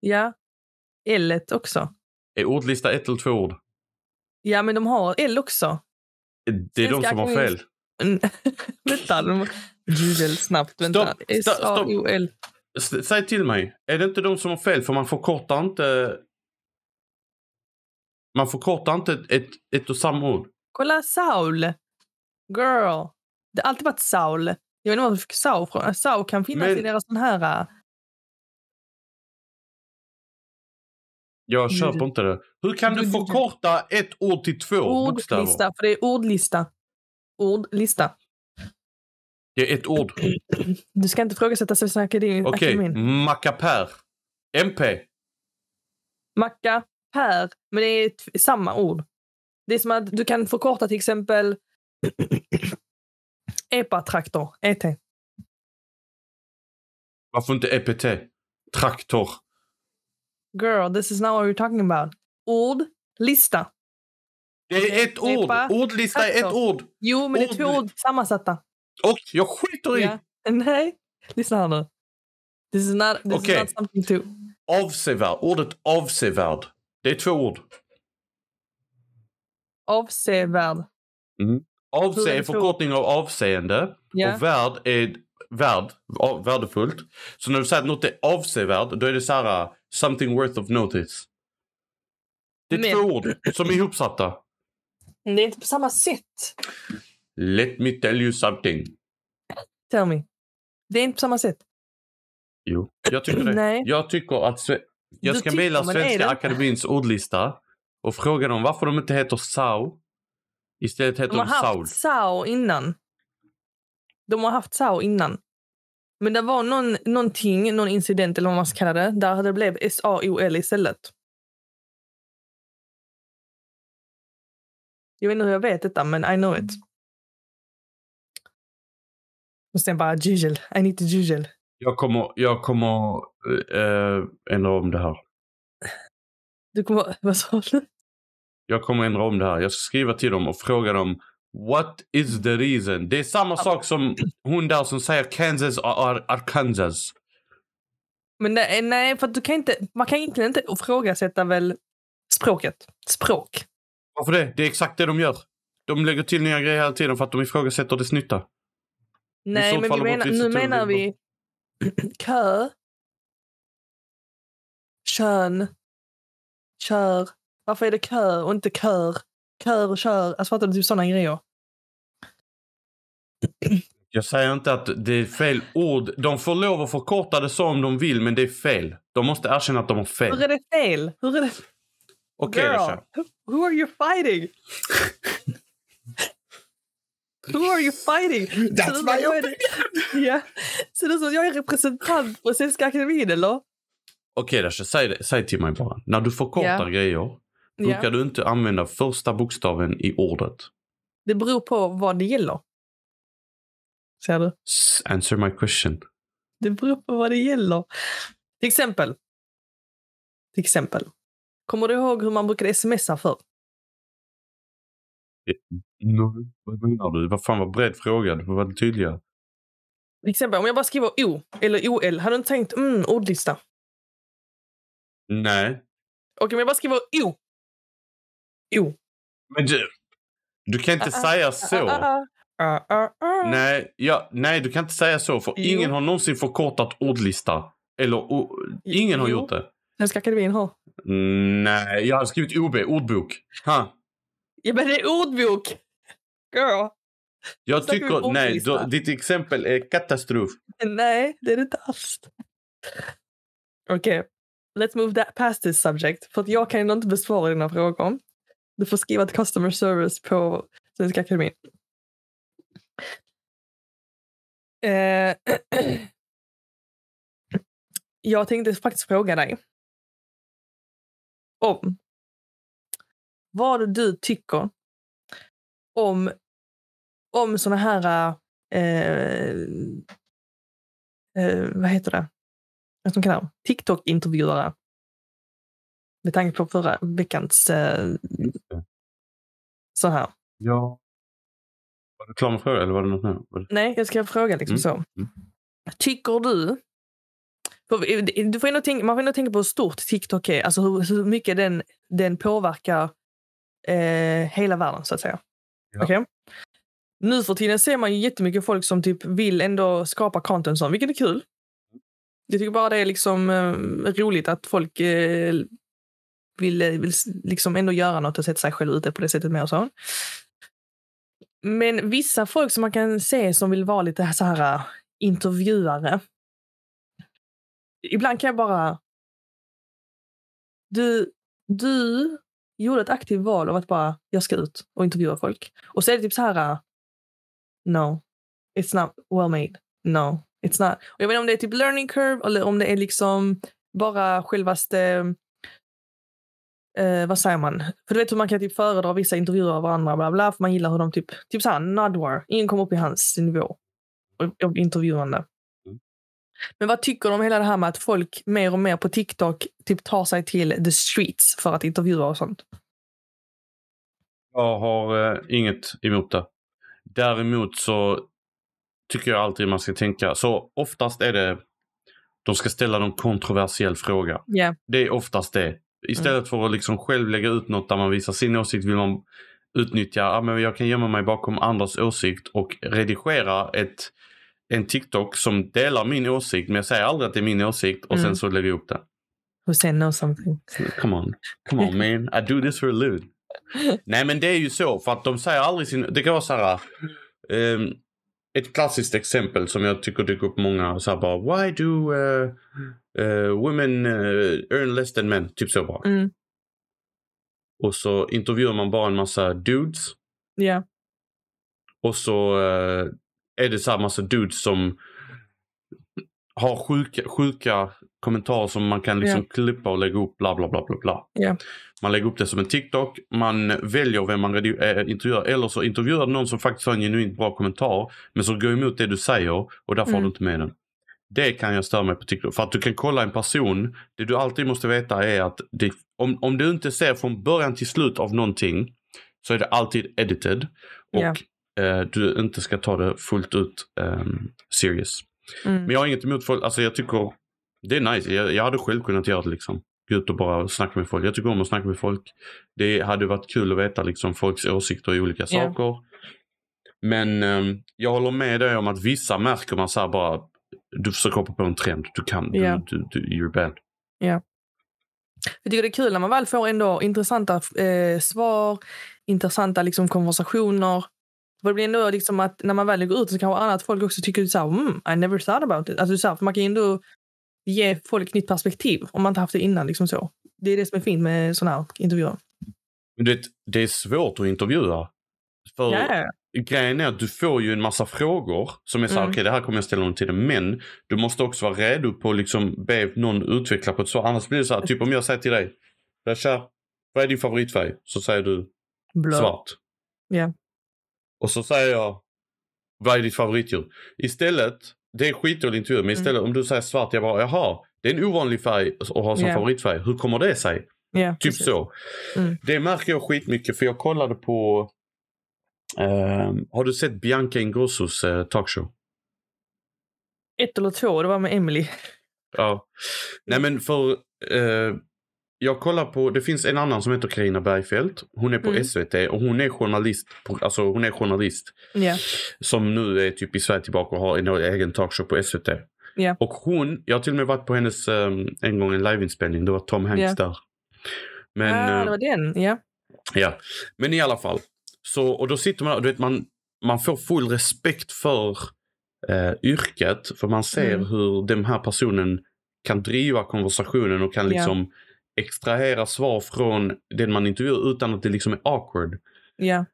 Ja. L också. Är ordlista ett eller två ord? Ja, men de har L också. Det är de Svenska som har fel. Mm. [LAUGHS] vänta, de... Google snabbt. Vänta. S-A-O-L. Säg till mig, är det inte de som har fel? För man förkortar inte... Man förkortar inte ett, ett, ett och samma ord. Kolla Saul. Girl. Det har alltid varit Saul. Jag vet inte var du fick Saul från. Saul kan finnas Men- i deras sån här... Jag Mm. köper inte det. Hur kan du förkorta ett ord till två bokstäver? Ordlista. För det är ordlista. Ordlista. Det är ett ord. [CLEARS THROAT] Du ska inte ifrågasätta Svenska Akademin. Okej, Akademin. mackapär. MP. Macka, per. Men det är samma ord. Det är som att du kan förkorta till exempel [CLEARS THROAT] EPA-traktor. ET. Varför inte EPT? Traktor. Girl, this is not what we're talking about. Ord, lista. Det är ett ord. Ordlista är ett ord. Jo, men det är två Ord- ord sammansatta. Och jag skiter i. Ja. Nej, lyssna här nu. This is not, this Okej. is not something to... Avsevärd. Ordet avsevärd. Det är två ord. Avsevärd. Avse Hur är förkortning av avseende. Ja. Och värd är värd, värdefullt. Så när du säger att något är avsevärd, då är det så här something worth of notice. Det är Men- två ord som är ihopsatta. Det är inte på samma sätt. Let me tell you something. Tell me. Det är inte på samma sätt. Jo, jag tycker det. Nej. Jag tycker att sve- jag ska mejla Svenska Akademins ordlista och fråga dem varför de inte heter Sao. Istället heter De har de Saul. haft Sao innan. De har haft Sao innan. Men det var någon, någonting, någon incident eller vad man ska kalla det, där det blev S-A-O-L istället. Jag vet inte hur jag vet detta, men I know it. Och sen bara jujel. I need to jujel. Jag kommer, jag kommer äh, ändra om det här. Du kommer... [LAUGHS] Vad sa du? Jag kommer ändra om det här. Jag ska skriva till dem och fråga dem What is the reason? Det är samma sak som hon där som säger Kansas are Arkansas. Men nej, nej, för du kan inte... Man kan egentligen inte ifrågasätta väl språket. Språk. Varför det? Det är exakt det de gör. De lägger till nya grejer hela tiden för att de ifrågasätter dess nytta. Nej, men vi menar, nu menar vi [CLEARS THROAT] kö, kön, kör. Varför är det kö och inte kör? Kör och kör. Alltså fattar du? Typ sådana grejer. Jag säger inte att det är fel ord. De får lov att förkorta det så om de vill, men det är fel. De måste erkänna att de har fel. Hur är det fel? Hur är det? Okej, Girl, who, are you fighting? who are you fighting? That's Ser my som jag är- [LAUGHS] Ja. Ser det ut som att jag är representant på Svenska Akademin eller? Okej, Rasha. Säg, det- säg till mig bara. När du förkortar Ja. grejer, brukar Ja. du inte använda första bokstaven i ordet? Det beror på vad det gäller. Ser du? Answer my question. Det beror på vad det gäller. Till exempel. Till exempel. Kommer du ihåg hur man brukade smsa för? No, vad menar du? Vad fan var bred fråga? Du får vara tydligare. Till exempel om jag bara skriver O eller OL. Hade du inte tänkt mm, ordlista? Nej. Okej, om jag bara skriver O. O. Men du, du kan inte ah, säga Ah, så. ah. Nej, ja, nej, du kan inte säga så. För Jo. ingen har någonsin förkortat ordlista. Eller o, ingen har Jo. gjort det. Svenska Akademin har. Mm, Nej, jag har skrivit OB, ordbok. Ha. Ja, men det är ordbok! Girl. Jag tycker, nej, då, ditt exempel är katastrof. Nej, det är det inte alls. Okej, let's move that past this subject. För att jag kan ju inte besvara dina frågor. Du får skriva till customer service på Svenska Akademien. Eh, [CLEARS THROAT] jag tänkte faktiskt fråga dig om vad du tycker om, om såna här eh, eh, vad heter det? Vad ska kallar? TikTok-intervjuare. Med tanke på förra veckans eh, så här. Ja. Var du klar med frågan eller var det något mer? Det... Nej, jag ska fråga liksom Mm, så. mm. Tycker du... Du får tänka, man får ändå tänka på hur stort TikTok är. Alltså hur, hur mycket den, den påverkar eh, hela världen, så att säga. Ja. Okej? Nu för tiden ser man ju jättemycket folk som typ vill ändå skapa content som, vilket är kul. Jag tycker bara det är liksom eh, roligt att folk eh, vill, vill liksom ändå göra något och sätta sig själv ute på det sättet med och så. Men vissa folk som man kan se som vill vara lite så här äh, intervjuare. Ibland kan jag bara... Du, du gjorde ett aktivt val av att bara, jag ska ut och intervjua folk. Och så är det typ så här... Äh, no, it's not well made. No, it's not. Och jag vet inte om det är typ learning curve eller om det är liksom bara självaste... Eh, vad säger man? För du vet hur man kan typ föredra vissa intervjuer av varandra, bla bla, för man gillar hur de typ, typ såhär, Nudwar, ingen kommer upp i hans nivå av- intervjuande. Mm. Men vad tycker du om hela det här med att folk mer och mer på TikTok typ tar sig till the streets för att intervjua och sånt? Jag har eh, inget emot det. Däremot så tycker jag alltid man ska tänka. Så oftast är det de ska ställa någon kontroversiell fråga. Ja. Det är oftast det. Istället för att liksom själv lägga ut något där man visar sin åsikt vill man utnyttja, ja men jag kan gömma mig bakom andras åsikt och redigera ett, en TikTok som delar min åsikt men jag säger aldrig att det är min åsikt och Mm. sen så lägger jag upp den. Hussein knows something. Come on, come on man, I do this for a living. [LAUGHS] Nej men det är ju så för att de säger aldrig sin, det kan vara så här. ehm, ett klassiskt exempel som jag tycker dyker upp många så här bara Why do uh, uh, women uh, earn less than men? Typ så bara. Mm. Och så intervjuar man bara en massa dudes. Ja. Och så eh, är det så här massa dudes som har sjuka, sjuka kommentarer som man kan liksom klippa och lägga upp bla bla bla bla bla. Ja. Man lägger upp det som en TikTok, man väljer vem man intervjuar eller så intervjuar någon som faktiskt har en genuint bra kommentar men som går emot det du säger och därför har Mm. du inte med den. Det kan jag störa mig på TikTok. För att du kan kolla en person, det du alltid måste veta är att det, om, om du inte ser från början till slut av någonting så är det alltid edited. Och Ja. eh, du inte ska ta det fullt ut ehm, serious. Mm. Men jag har inget emot folk, alltså jag tycker det är nice. Jag, jag hade själv kunnat göra det liksom. Gå ut och bara snacka med folk. Jag tycker om att snacka med folk. Det hade varit kul att veta liksom folks åsikter i olika Ja. saker. Men ehm, jag håller med dig om att vissa märker man så här bara, du försöker hoppa på en trend. Du kan, du, du, du, you're bad. Jag tycker det är kul när man väl får ändå intressanta eh, svar, intressanta liksom, konversationer. För det blir ändå liksom att när man väl går ut så kanske annat folk också tycker så här, mm, I never thought about it. Alltså, så här, man kan ju ändå ge folk ett nytt perspektiv om man inte haft det innan. Liksom så. Det är det som är fint med sådana här intervjuer. Men vet, det är svårt att intervjua. För Ja, grejen är att du får ju en massa frågor som är så här, Mm. okej det här kommer jag ställa till dig. Men du måste också vara redo på att liksom be någon utveckla på ett svar. Annars blir det så här, typ om jag säger till dig, Rasha, vad är din favoritfärg? Så säger du blå. svart. Ja. Och så säger jag, vad är ditt favoritdjur? Istället, det är skitdålig intervju, men istället om du säger svart, jag bara, jaha, det är en ovanlig färg att ha som Ja. favoritfärg. Hur kommer det sig? Ja, Typ precis. så. Mm. Det märker jag skitmycket för jag kollade på har du sett Bianca Ingrossos uh, talkshow? Ett eller två, det var med Emily. Ja. Nej men för eh, jag kollar på, det finns en annan som heter Carina Bergfeldt. Hon är på Mm. SVT och hon är journalist. På, alltså hon är journalist. Ja. Som nu är typ i Sverige tillbaka och har en egen talkshow på SVT. Ja. Och hon, jag har till och med varit på hennes ehm, en gång en liveinspelning. Det var Tom Hanks Ja. där. Men, ah, eh, det var den. Ja. Ja, men i alla fall. Så, och då sitter man du vet man, man får full respekt för eh, yrket. För man ser Mm. hur den här personen kan driva konversationen och kan liksom extrahera svar från den man intervjuar utan att det liksom är awkward. Ja.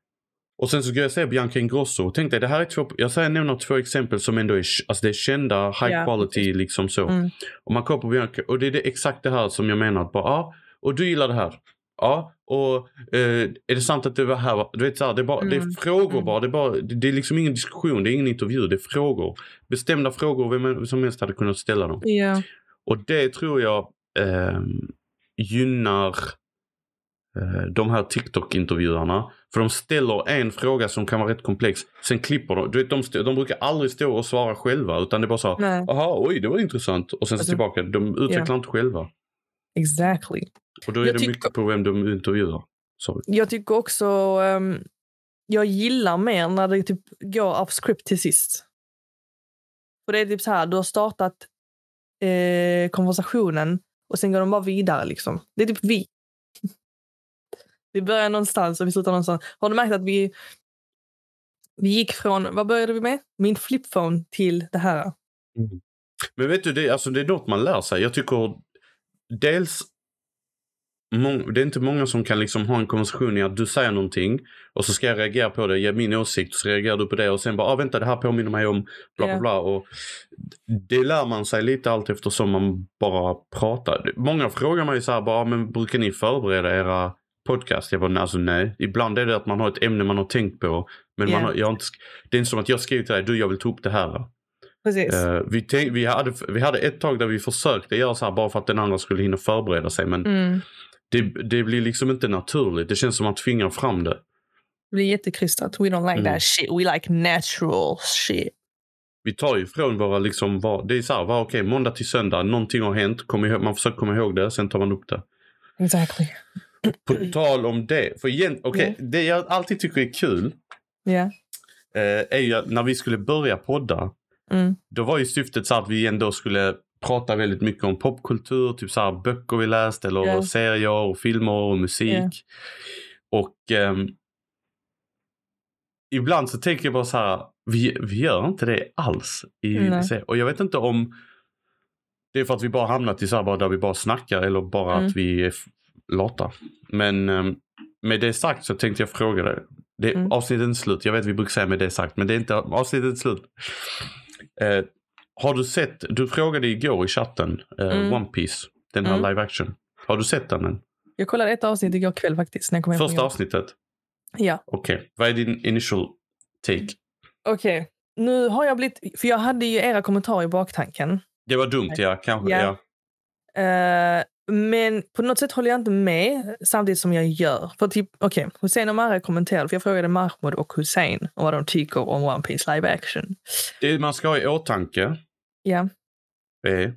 Och sen så ska jag säga Bianca Ingrosso. Tänk dig, det här är två, jag säger nämner två exempel som ändå är, alltså det är kända, high Ja, quality liksom så. Mm. Och man kollar på Bianca och det är det, exakt det här som jag menar. Att bara, ja, och du gillar det här. Ja, och eh, är det sant att det var här? Du vet, så här, det, är bara, det är Mm. frågor Mm. bara. Det är, bara det, det är liksom ingen diskussion, det är ingen intervju, det är frågor. Bestämda frågor, vem som helst hade kunnat ställa dem. Ja. Och det tror jag ehm, gynnar eh, de här TikTok-intervjuarna. För de ställer en fråga som kan vara rätt komplex. Sen klipper de. Du vet, de, stå, de brukar aldrig stå och svara själva. Utan det är bara så här. Jaha, oj, det var intressant. Och sen så Alltså, tillbaka. De utvecklar inte själva. Exactly. Och då är Jag det mycket på vem de intervjuar. Sorry. Jag tycker också... ehm, jag gillar mer när det typ går off script till sist. För det är typ så här, du har startat eh, konversationen och sen går de bara vidare. Liksom. Det är typ vi. [LAUGHS] Vi börjar någonstans och vi slutar någonstans. Har du märkt att vi, vi gick från, vad började vi med? Min flipphone till det här. Men vet du, det, alltså, det är något man lär sig. Jag tycker dels det är inte många som kan liksom ha en konversation i att du säger någonting och så ska jag reagera på det, ge min åsikt, så reagerar du på det och sen bara, ah, vänta det här påminner mig om bla bla bla. Och det lär man sig lite allt eftersom man bara pratar. Många frågar mig så här bara, "Ah, men brukar ni förbereda era podcast? Jag bara, "Nej, alltså nej. Ibland är det att man har ett ämne man har tänkt på. Men man Ja. har, jag har inte, det är inte som att jag skriver till dig, du jag vill ta upp det här. Precis. Eh, vi, tänk, vi, hade, vi hade ett tag där vi försökte göra så här bara för att den andra skulle hinna förbereda sig. Men Mm. det, det blir liksom inte naturligt. Det känns som att tvinga fram det. Det blir jättekrystat. We don't like Mm. that shit. We like natural shit. vi tar ju ifrån våra liksom, var, det är så här, var, okej, måndag till söndag, någonting har hänt, kom ihåg, man försöker komma ihåg det, sen tar man upp det. Exactly. På tal om det, för igen, okej, Ja. det jag alltid tycker är kul Ja. eh, är ju att när vi skulle börja podda, Mm. då var ju syftet så att vi ändå skulle prata väldigt mycket om popkultur, typ så här böcker vi läst eller Ja. serier och filmer och musik. Ja. Och ehm, ibland så tänker jag bara så här, vi, vi gör inte det alls. I, och jag vet inte om det är för att vi bara hamnat i så här bara där vi bara snackar eller bara Mm. att vi är lata. Men ehm, med det sagt så tänkte jag fråga dig. Det, Mm. Avsnittet är inte slut. Jag vet vi brukar säga med det sagt men det är inte avsnittet är slut. Eh, har du sett, du frågade igår i chatten, eh, Mm. One Piece, den här Mm. live action. Har du sett den än? Jag kollade ett avsnitt igår kväll faktiskt. När jag kom Första avsnittet? Ja. Okej, vad är din initial take? Okej. Nu har jag blivit... För jag hade ju era kommentarer i baktanken. Det var dumt ja, kanske. Ja. Ja. Eh, men på något sätt håller jag inte med samtidigt som jag gör. För typ, okej, Hussein och Mara kommenterade, för jag frågade Mahmoud och Hussein om vad de tycker om One Piece live action. Det man ska ha i åtanke Ja, är,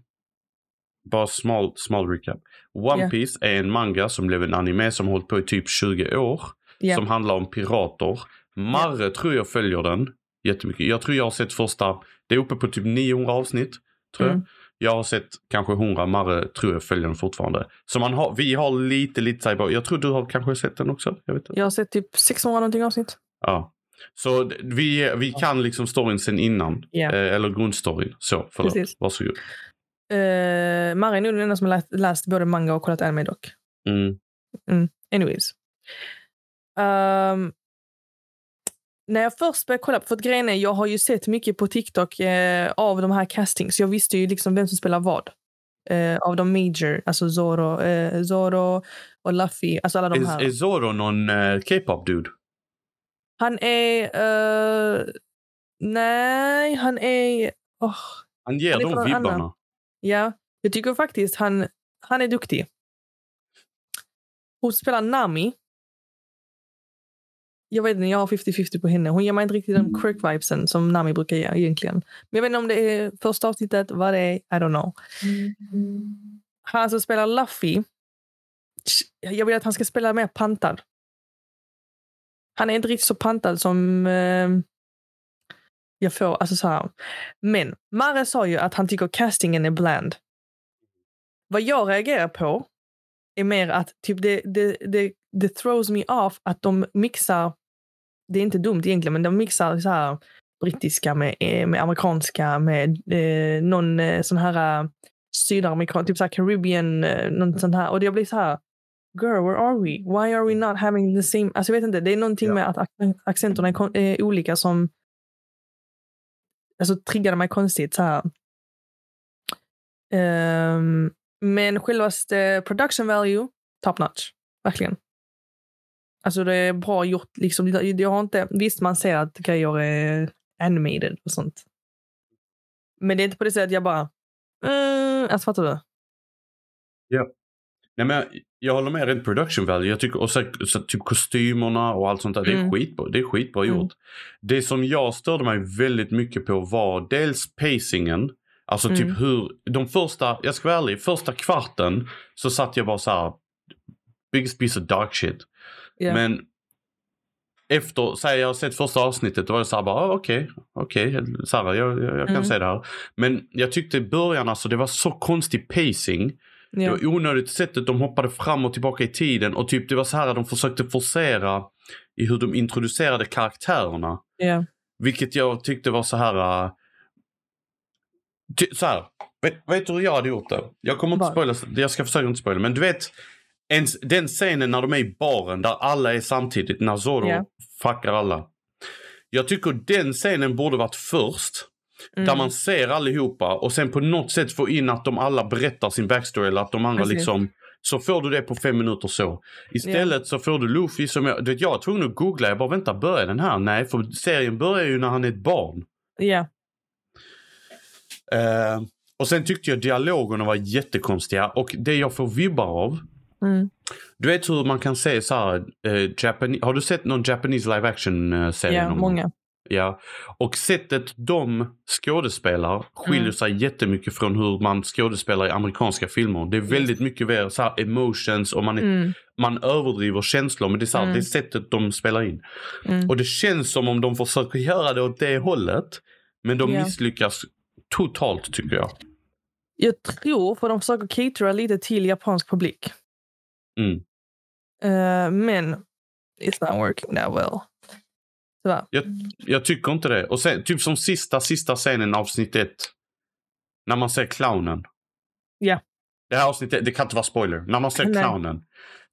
bara small, small recap. One Ja. Piece är en manga som blev en anime som hållit på i typ 20 år. ja, Som handlar om pirater. Marre tror jag följer den jättemycket. Jag tror jag har sett första, det är uppe på typ 900 avsnitt. Tror. Mm. Jag har sett kanske 100, Marre tror jag följer den fortfarande. Så man har, vi har lite, lite cyber. Jag tror du har kanske sett den också? Jag vet inte. jag har sett typ 600 någonting avsnitt. Ja. Så vi, vi kan liksom storyn sen innan. Ja. Eh, eller grundstoryn. Så, förlåt. Precis. Varsågod. Uh, Mara är nog den enda som har läst, läst både manga och kollat anime dock. Mm. Anyways. Ehm, när jag först började kolla, för att grejen är, jag har ju sett mycket på TikTok eh, av de här castings. Jag visste ju liksom vem som spelar vad. Eh, av de major, alltså Zoro, eh, Zoro och Luffy, alltså alla de Är, här. är Zoro någon eh, K-pop dude? Han är... eh, nej, han är... åh, Han ger Han är de vibbarna. annan. ja, jag tycker faktiskt han, han är duktig. Hon spelar Nami. Jag vet inte, jag har 50-50 på henne. Hon ger mig inte riktigt den Kirk-vibesen som Nami brukar ge egentligen. Men jag vet inte om det är första avsnittet, vad det är, I don't know. Han som spelar Luffy, jag vill att han ska spela mer pantad. Han är inte riktigt så pantad som eh, jag får. Alltså så här. Men Mare sa ju att han tycker castingen är bland. Vad jag reagerar på är mer att typ det, det, det, det throws me off att de mixar, det är inte dumt egentligen, men de mixar så här brittiska med, eh, med amerikanska med eh, någon eh, sån här eh, sydamerikan, typ så här Caribbean, eh, något sånt här. Och det blir så här, girl, where are we? Why are we not having the same... Alltså jag vet inte, det är någonting Ja. med att ac- accenterna är, är olika som alltså triggade mig konstigt så här. Ehm, men självaste production value, top notch. Verkligen. Alltså det är bra gjort. Liksom, jag har inte, visst, man ser att grejer är animated och sånt. Men det är inte på det sättet jag bara... Mm, alltså fattar du? Nej, men jag, jag håller med rent production value. Jag tycker, och så, så, typ kostymerna och allt sånt där. Det är Mm. skitbra, det är skitbra Mm. gjort. Det som jag störde mig väldigt mycket på var dels pacingen. Alltså Mm. typ hur, de första, jag ska vara ärlig, första kvarten så satt jag bara så här. Biggest piece of dark shit. Ja. Men efter, säg jag har sett första avsnittet, då var jag så här bara, ah, okej, okej, så här, jag, jag, jag kan Mm. se det här. Men jag tyckte i början alltså, det var så konstig pacing. Det ja. var onödigt sättet de hoppade fram och tillbaka i tiden och typ det var så här att de försökte forcera i hur de introducerade karaktärerna. ja. Vilket jag tyckte var så här... äh, ty, så här, vet, vet du hur jag hade gjort det? Jag kommer inte spoila, jag ska försöka inte spoila, men du vet en, den scenen när de är i baren där alla är samtidigt, när Zoro Ja. fuckar alla. Jag tycker den scenen borde varit först. Mm. Där man ser allihopa och sen på något sätt få in att de alla berättar sin backstory eller att de andra Precis. liksom så får du det på fem minuter så. Istället så får du Luffy som jag, du vet, jag var tvungen att googla, jag bara vänta börjar den här? Nej, för serien börjar ju när han är ett barn. Ja. Eh, och sen tyckte jag dialogerna var jättekonstiga och det jag får vibbar av Mm. du vet hur man kan se så här, eh, Japan- har du sett någon Japanese live action eh? Ja, många. Ja, och sättet de skådespelar skiljer Mm. sig jättemycket från hur man skådespelar i amerikanska filmer. Det är väldigt mycket mer så här emotions och man, är, Mm. man överdriver känslor men det är, så här, Mm. det är sättet de spelar in. Mm. Och det känns som om de försöker göra det åt det hållet. Men de Ja. misslyckas totalt tycker jag. Jag tror, för de försöker catera lite till japansk publik. Mm. Eh, men it's not working that well. Tyvärr. Jag tycker inte det. Och sen, typ som sista, sista scenen avsnitt ett. När man ser clownen. Ja. Det här avsnittet, det kan inte vara spoiler. När man ser Nej. clownen.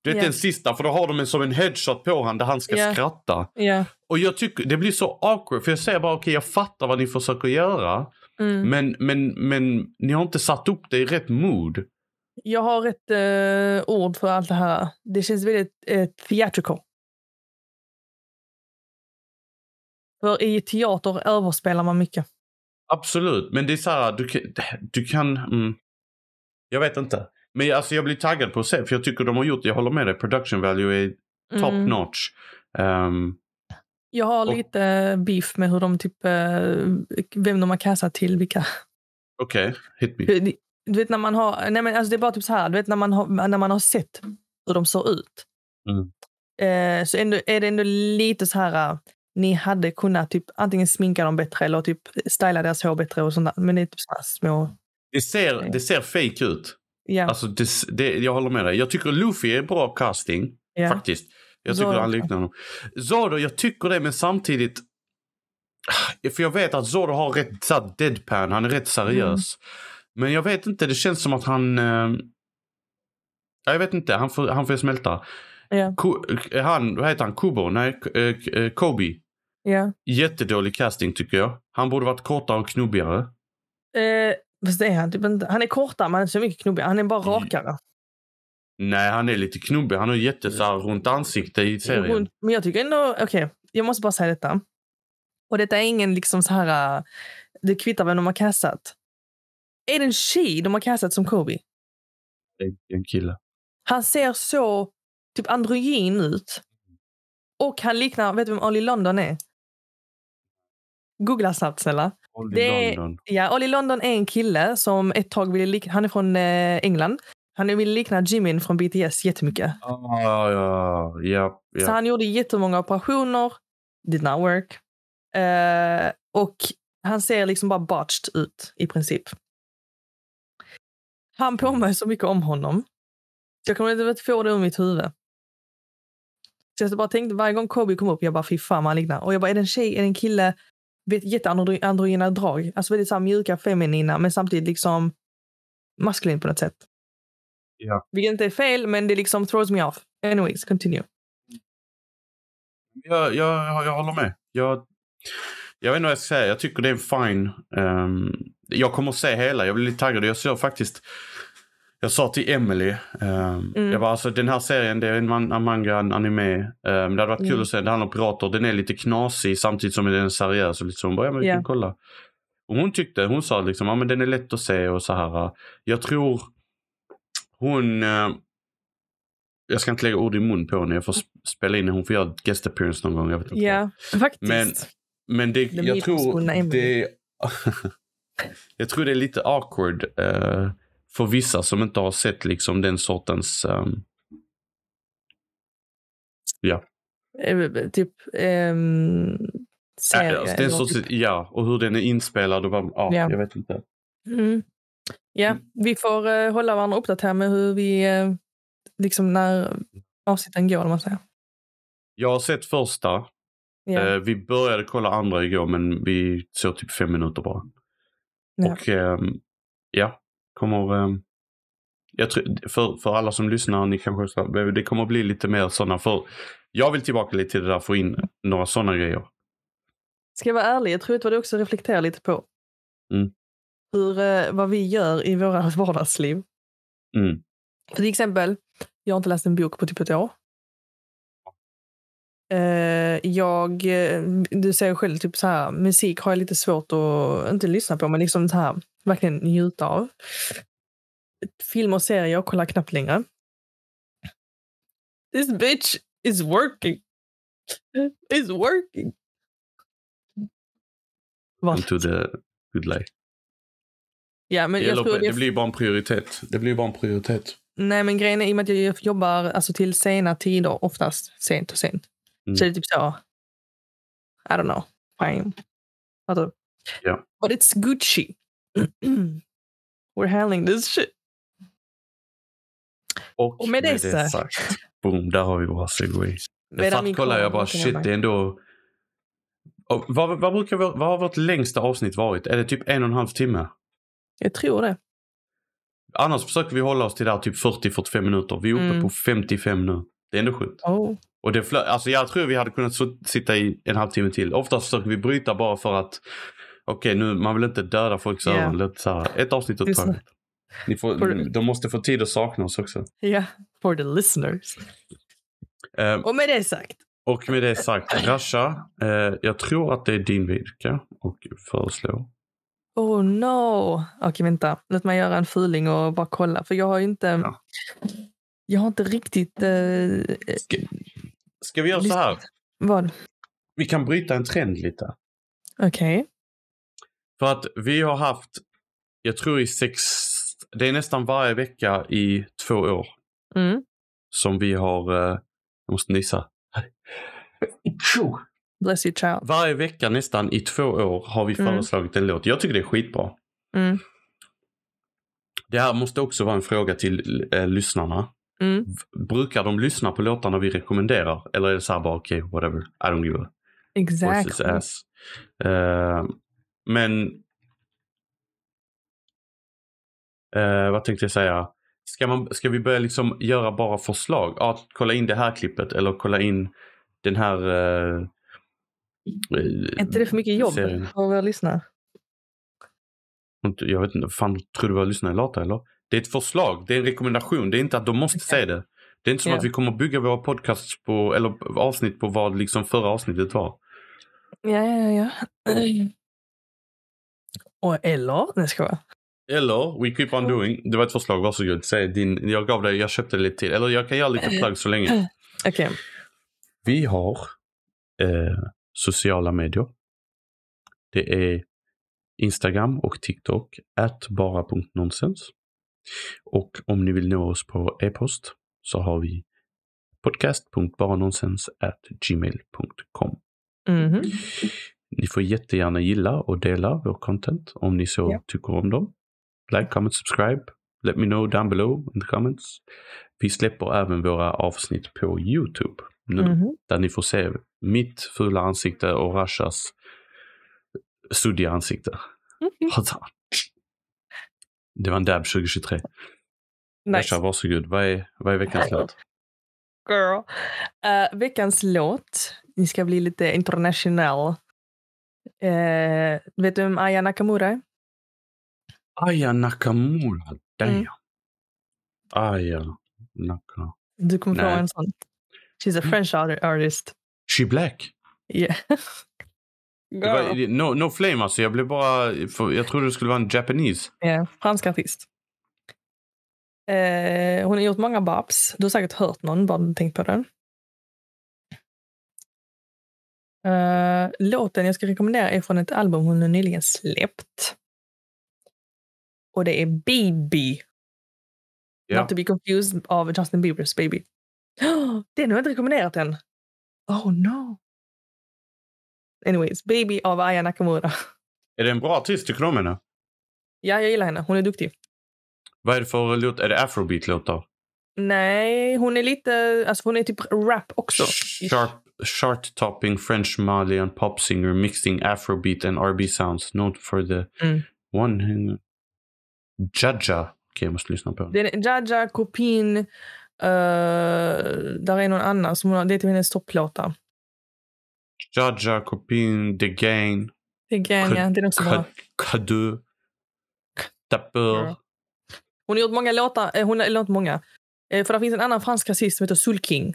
Du vet Ja. den sista, för då har de en som en headshot på han där han ska Ja. skratta. Ja. Och jag tycker det blir så awkward. För jag säger bara okej, jag fattar vad ni försöker göra. Mm. Men, men, men ni har inte satt upp det i rätt mood. Jag har ett eh, ord för allt det här. Det känns väldigt eh, theatrical. För i teater överspelar man mycket. Absolut, men det är så här, du kan... Du kan mm, jag vet inte. Men alltså, jag blir taggad på att se, för jag tycker de har gjort, jag håller med dig, production value är top Mm. notch. Ehm, Jag har Och- lite beef med hur de typ, eh, vem de har castat till vilka. Okej, hit me. Du vet när man har, nej men alltså det är bara typ så här, du vet när man har, när man har sett hur de ser ut. Mm. Eh, så ändå, är det ändå lite så här, eh, ni hade kunnat typ antingen sminka dem bättre eller typ styla deras hår bättre och sånt där. Men det är typ så små, Det ser, det ser fake ut. ja. Alltså, det, det, jag håller med dig. Jag tycker Luffy är bra casting, ja. faktiskt. Jag tycker Zoro han liknar honom. Zoro, jag tycker det, men samtidigt... För jag vet att Zoro har rätt så deadpan, han är rätt seriös. Mm. Men jag vet inte, det känns som att han... Eh, jag vet inte, han får, han får smälta. Ko, eh, han, vad heter han? Kubo? Nej, eh, eh, Kobe. ja. Jättedålig casting tycker jag. Han borde varit kortare och knubbigare. Eh, fast det är han typ inte. Han är kortare, men är så mycket knubbig. Han är bara rakare. Nej, han är lite knubbig. Han har jätte så här, runt ansikte i serien. Men jag tycker ändå, okej, jag måste bara säga detta. Och detta är ingen liksom så här, äh, det kvittar vem de har castat. Är det en tjej de har castat som Kobe? Det är En kille. Han ser så typ androgyn ut. Och han liknar, vet du vem Ollie London är? Googla snabbt snälla. Ollie Det är- London. Ja, Ollie London är en kille som ett tag ville likna, han är från eh, England. Han ville likna Jimin från BTS jättemycket. Ah, ja, ja, ja. Så han gjorde jättemånga operationer. Did not work. Eh, och han ser liksom bara botched ut i princip. Han påminner så mycket om honom. Så jag kommer inte få det ur mitt huvud. Så jag bara tänkte varje gång Kobe kom upp, jag bara fy fan vad han liknar. Och jag bara, är det en tjej, är det en kille? Vet, jätteandrogyna drag. Alltså väldigt så här mjuka, feminina, men samtidigt liksom maskulin på något sätt. Ja. Vilket inte är fel, men det liksom throws me off. Anyways, continue. Jag, jag, jag håller med. Jag, jag vet inte vad jag ska säga. Jag tycker det är fine. Um, jag kommer att se hela. Jag blir lite taggad. Jag såg faktiskt... Jag sa till Emily, um, Mm. jag bara, alltså, den här serien det är en, man, en manga, en anime. Um, det hade varit kul Mm. att se. Det handlar om pirater. Den är lite knasig samtidigt som den är seriös. Och lite så. Hon bara, ja men vi Ja. kan kolla. Och hon tyckte, hon sa liksom, ja men den är lätt att se och så här. Jag tror hon... eh, jag ska inte lägga ord i mun på henne. Jag får sp- spela in när hon får göra guest appearance någon gång. Jag vet inte. Ja, faktiskt. Men- Men det, jag tror det... [LAUGHS] jag tror det är lite awkward eh, för vissa som inte har sett liksom den sortens... ehm, ja. Eh, typ ehm, serie. Äh, alltså, den sortens, typ. ja, och hur den är inspelad och bara, ja, Ja. jag vet inte. Mm. Ja, vi får eh, hålla varandra uppdaterade med hur vi, eh, liksom när avsnitten går, om man säger. Jag har sett första. Eh, vi började kolla andra igår men vi såg typ fem minuter bara. Ja. Och ehm, ja, kommer... ehm, jag tror, för, för alla som lyssnar, ni kanske det kommer bli lite mer sådana. För jag vill tillbaka lite till det där, få in några sådana grejer. Ska jag vara ärlig, jag tror att du också reflekterar lite på. Mm. Hur, eh, vad vi gör i våra [LAUGHS] vardagsliv. Mm. För till exempel, jag har inte läst en bok på typ ett år. Eh, jag, eh, du säger själv, typ så här, musik har jag lite svårt att, inte lyssna på, men liksom så här, verkligen njuta av. Film och serier kollar jag knappt längre. This bitch is working. Is working. Vad? into the good life. Ja, men Det, jag tror det, det, blir bara en prioritet. Det blir bara en prioritet. Nej, men grejen är i och med att jag jobbar alltså, till sena tider, oftast sent och sent. Mm. Så är det typ så, I don't know, fine. Alltså, Ja. But it's Gucci. [CLEARS THROAT] We're handling this shit. Och, Och med det sagt- boom, där har vi våra segway. Jag kollar jag bara shit, det är ändå... Och vad, vad, brukar, vår- vad har vårt längsta avsnitt varit? Är det typ en och en halv timme? Jag tror det. Annars försöker vi hålla oss till där typ 40-45 minuter. Vi är uppe Mm. på 55 nu. Det är ändå sjukt. Oh. Och det flö- alltså jag tror vi hade kunnat sitta i en halvtimme till. Oftast försöker vi bryta bara för att okej, nu man vill inte döda folks öron. Lite så här, ett avsnitt åt taget. Ni får, Får- de måste få tid att sakna oss också. Ja, for the listeners. Eh, Och med det sagt. och med det sagt, Rasha, eh, jag tror att det är din vecka och föreslå. Oh no. Okej, vänta. Låt mig göra en fuling och bara kolla. För jag har ju inte... Ja. Jag har inte riktigt... Eh, Ska, vi göra så här? vad? Vi kan bryta en trend lite. Okej. För att vi har haft, jag tror i sex, det är nästan varje vecka i två år Mm. som vi har, eh, jag måste nysa. Bless you child. Varje vecka nästan i två år har vi Mm. föreslagit en låt. Jag tycker det är skitbra. Mm. Det här måste också vara en fråga till eh, lyssnarna. Mm. Brukar de lyssna på låtarna vi rekommenderar? Eller är det så här bara okej, whatever, I don't give a Exactly. ass. Eh, men eh, vad tänkte jag säga? Ska, man, ska vi börja liksom göra bara förslag? Ja, kolla in det här klippet eller kolla in den här eh, Är inte det för mycket jobb serien. våra lyssnare? Inte- Jag vet inte, fan tror du vad lyssnare låter eller? Det är ett förslag, det är en rekommendation, det är inte att de måste Okej. säga det. Det är inte som Ja. att vi kommer bygga våra podcasts på, eller avsnitt på vad liksom förra avsnittet var. Ja, ja, ja. Och eller, nej ska jag Eller We Keep On Doing, det var ett förslag, varsågod. Säg din, jag gav dig, jag köpte lite till. Eller jag kan göra lite plagg så länge. [CLEARS THROAT] Okej. Vi har eh, sociala medier. Det är Instagram och TikTok, bara.nonsens. Och om ni vill nå oss på e-post så har vi podcast.baranonsens at gmail.com. Mhm. Ni får jättegärna gilla och dela vår content om ni så Ja. tycker om dem. Like, comment, subscribe. Let me know down below in the comments. Vi släpper även våra avsnitt på Youtube nu. Mhm. Där ni får se mitt fula ansikte och Rashas suddiga ansikte. Mhm. Det var en dab 2023. Nice. Rasha, varsågod. Vad är, vad är veckans låt? Girl. Eh, veckans låt. Ni ska bli lite international. Uh, vet du vem Aya Nakamura är? Aya Nakamura. Damn. Mm. Aya Nakamura. Du kommer få en sån. She's a French art- artist. She black. Yeah. [LAUGHS] Var, no, no flame alltså. Jag blev bara... Jag trodde det skulle vara en Japanese. Ja, fransk artist. Eh, hon har gjort många babs. Du har säkert hört någon, bara du tänkt på den. Eh, låten jag ska rekommendera är från ett album hon har nyligen släppt. Och det är Baby. Ja. Not to be confused av Justin Biebers Baby. Den har jag inte rekommenderat än. Oh no. Anyways, Baby av Aya Nakamura. [LAUGHS] Är det en bra artist? Tycker du om henne? Ja, jag gillar henne. Hon är duktig. Vad är det för låt? Är det afrobeat-låtar? Nej, hon är lite... Alltså hon är typ rap också. Sharp, chart-topping French Malian pop singer mixing afrobeat and R&B sounds. Known for the Mm. one... Jaja. Okej, jag måste lyssna på den. Jaja, Kopin, uh, där är någon annan som hon har, det är till hennes topplåtar. Jaja, Copin, Det är Gang, ja, den är också bra. Kadu, Dapper. Ja. Hon har gjort många låtar, eh, hon har låtit många. Eh, för det finns en annan fransk rasist som heter Soul King.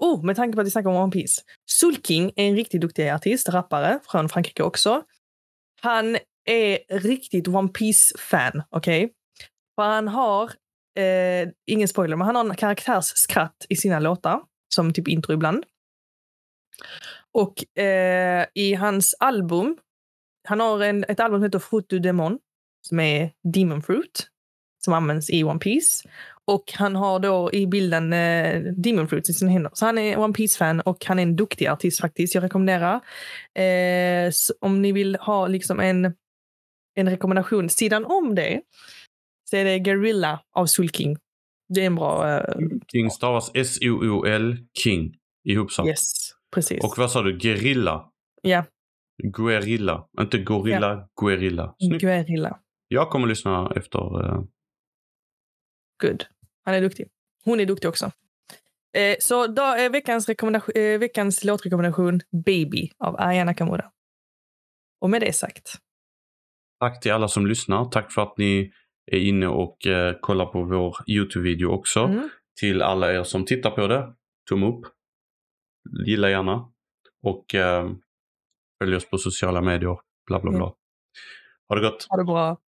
Oh, med tanke på att vi snackar om One Piece. Soul King är en riktigt duktig artist, rappare från Frankrike också. Han är riktigt One Piece-fan, okej? För han har, eh, ingen spoiler, men han har en karaktärsskratt i sina låtar, som typ intro ibland. Och eh, i hans album han har en, ett album som heter Fruit du Demon som är Demon Fruit som används i One Piece. Och han har då i bilden eh, Demon Fruits i sina händer. Så han är One Piece-fan och han är en duktig artist faktiskt. Jag rekommenderar. Eh, om ni vill ha liksom en, en rekommendation sidan om det så är det Guerrilla av Sulking. Det är en bra... Eh, King stavas S-O-O-L, King, ihopsatt. Yes, precis. Och vad sa du? Gerilla? Ja. Guerilla. Inte gorilla, ja. guerilla. Snyggt. Guerilla. Jag kommer lyssna efter. Uh... Good. Han är duktig. Hon är duktig också. Eh, så då är veckans, rekommendation, eh, veckans låtrekommendation Baby av Aya Nakamura. Och med det sagt. Tack till alla som lyssnar. Tack för att ni är inne och eh, kollar på vår Youtube-video också. Mm. Till alla er som tittar på det, tumme upp. Gilla gärna. Och eh, följ oss på sociala medier. Bla bla bla. Mm. Ha det gott. Ha det bra.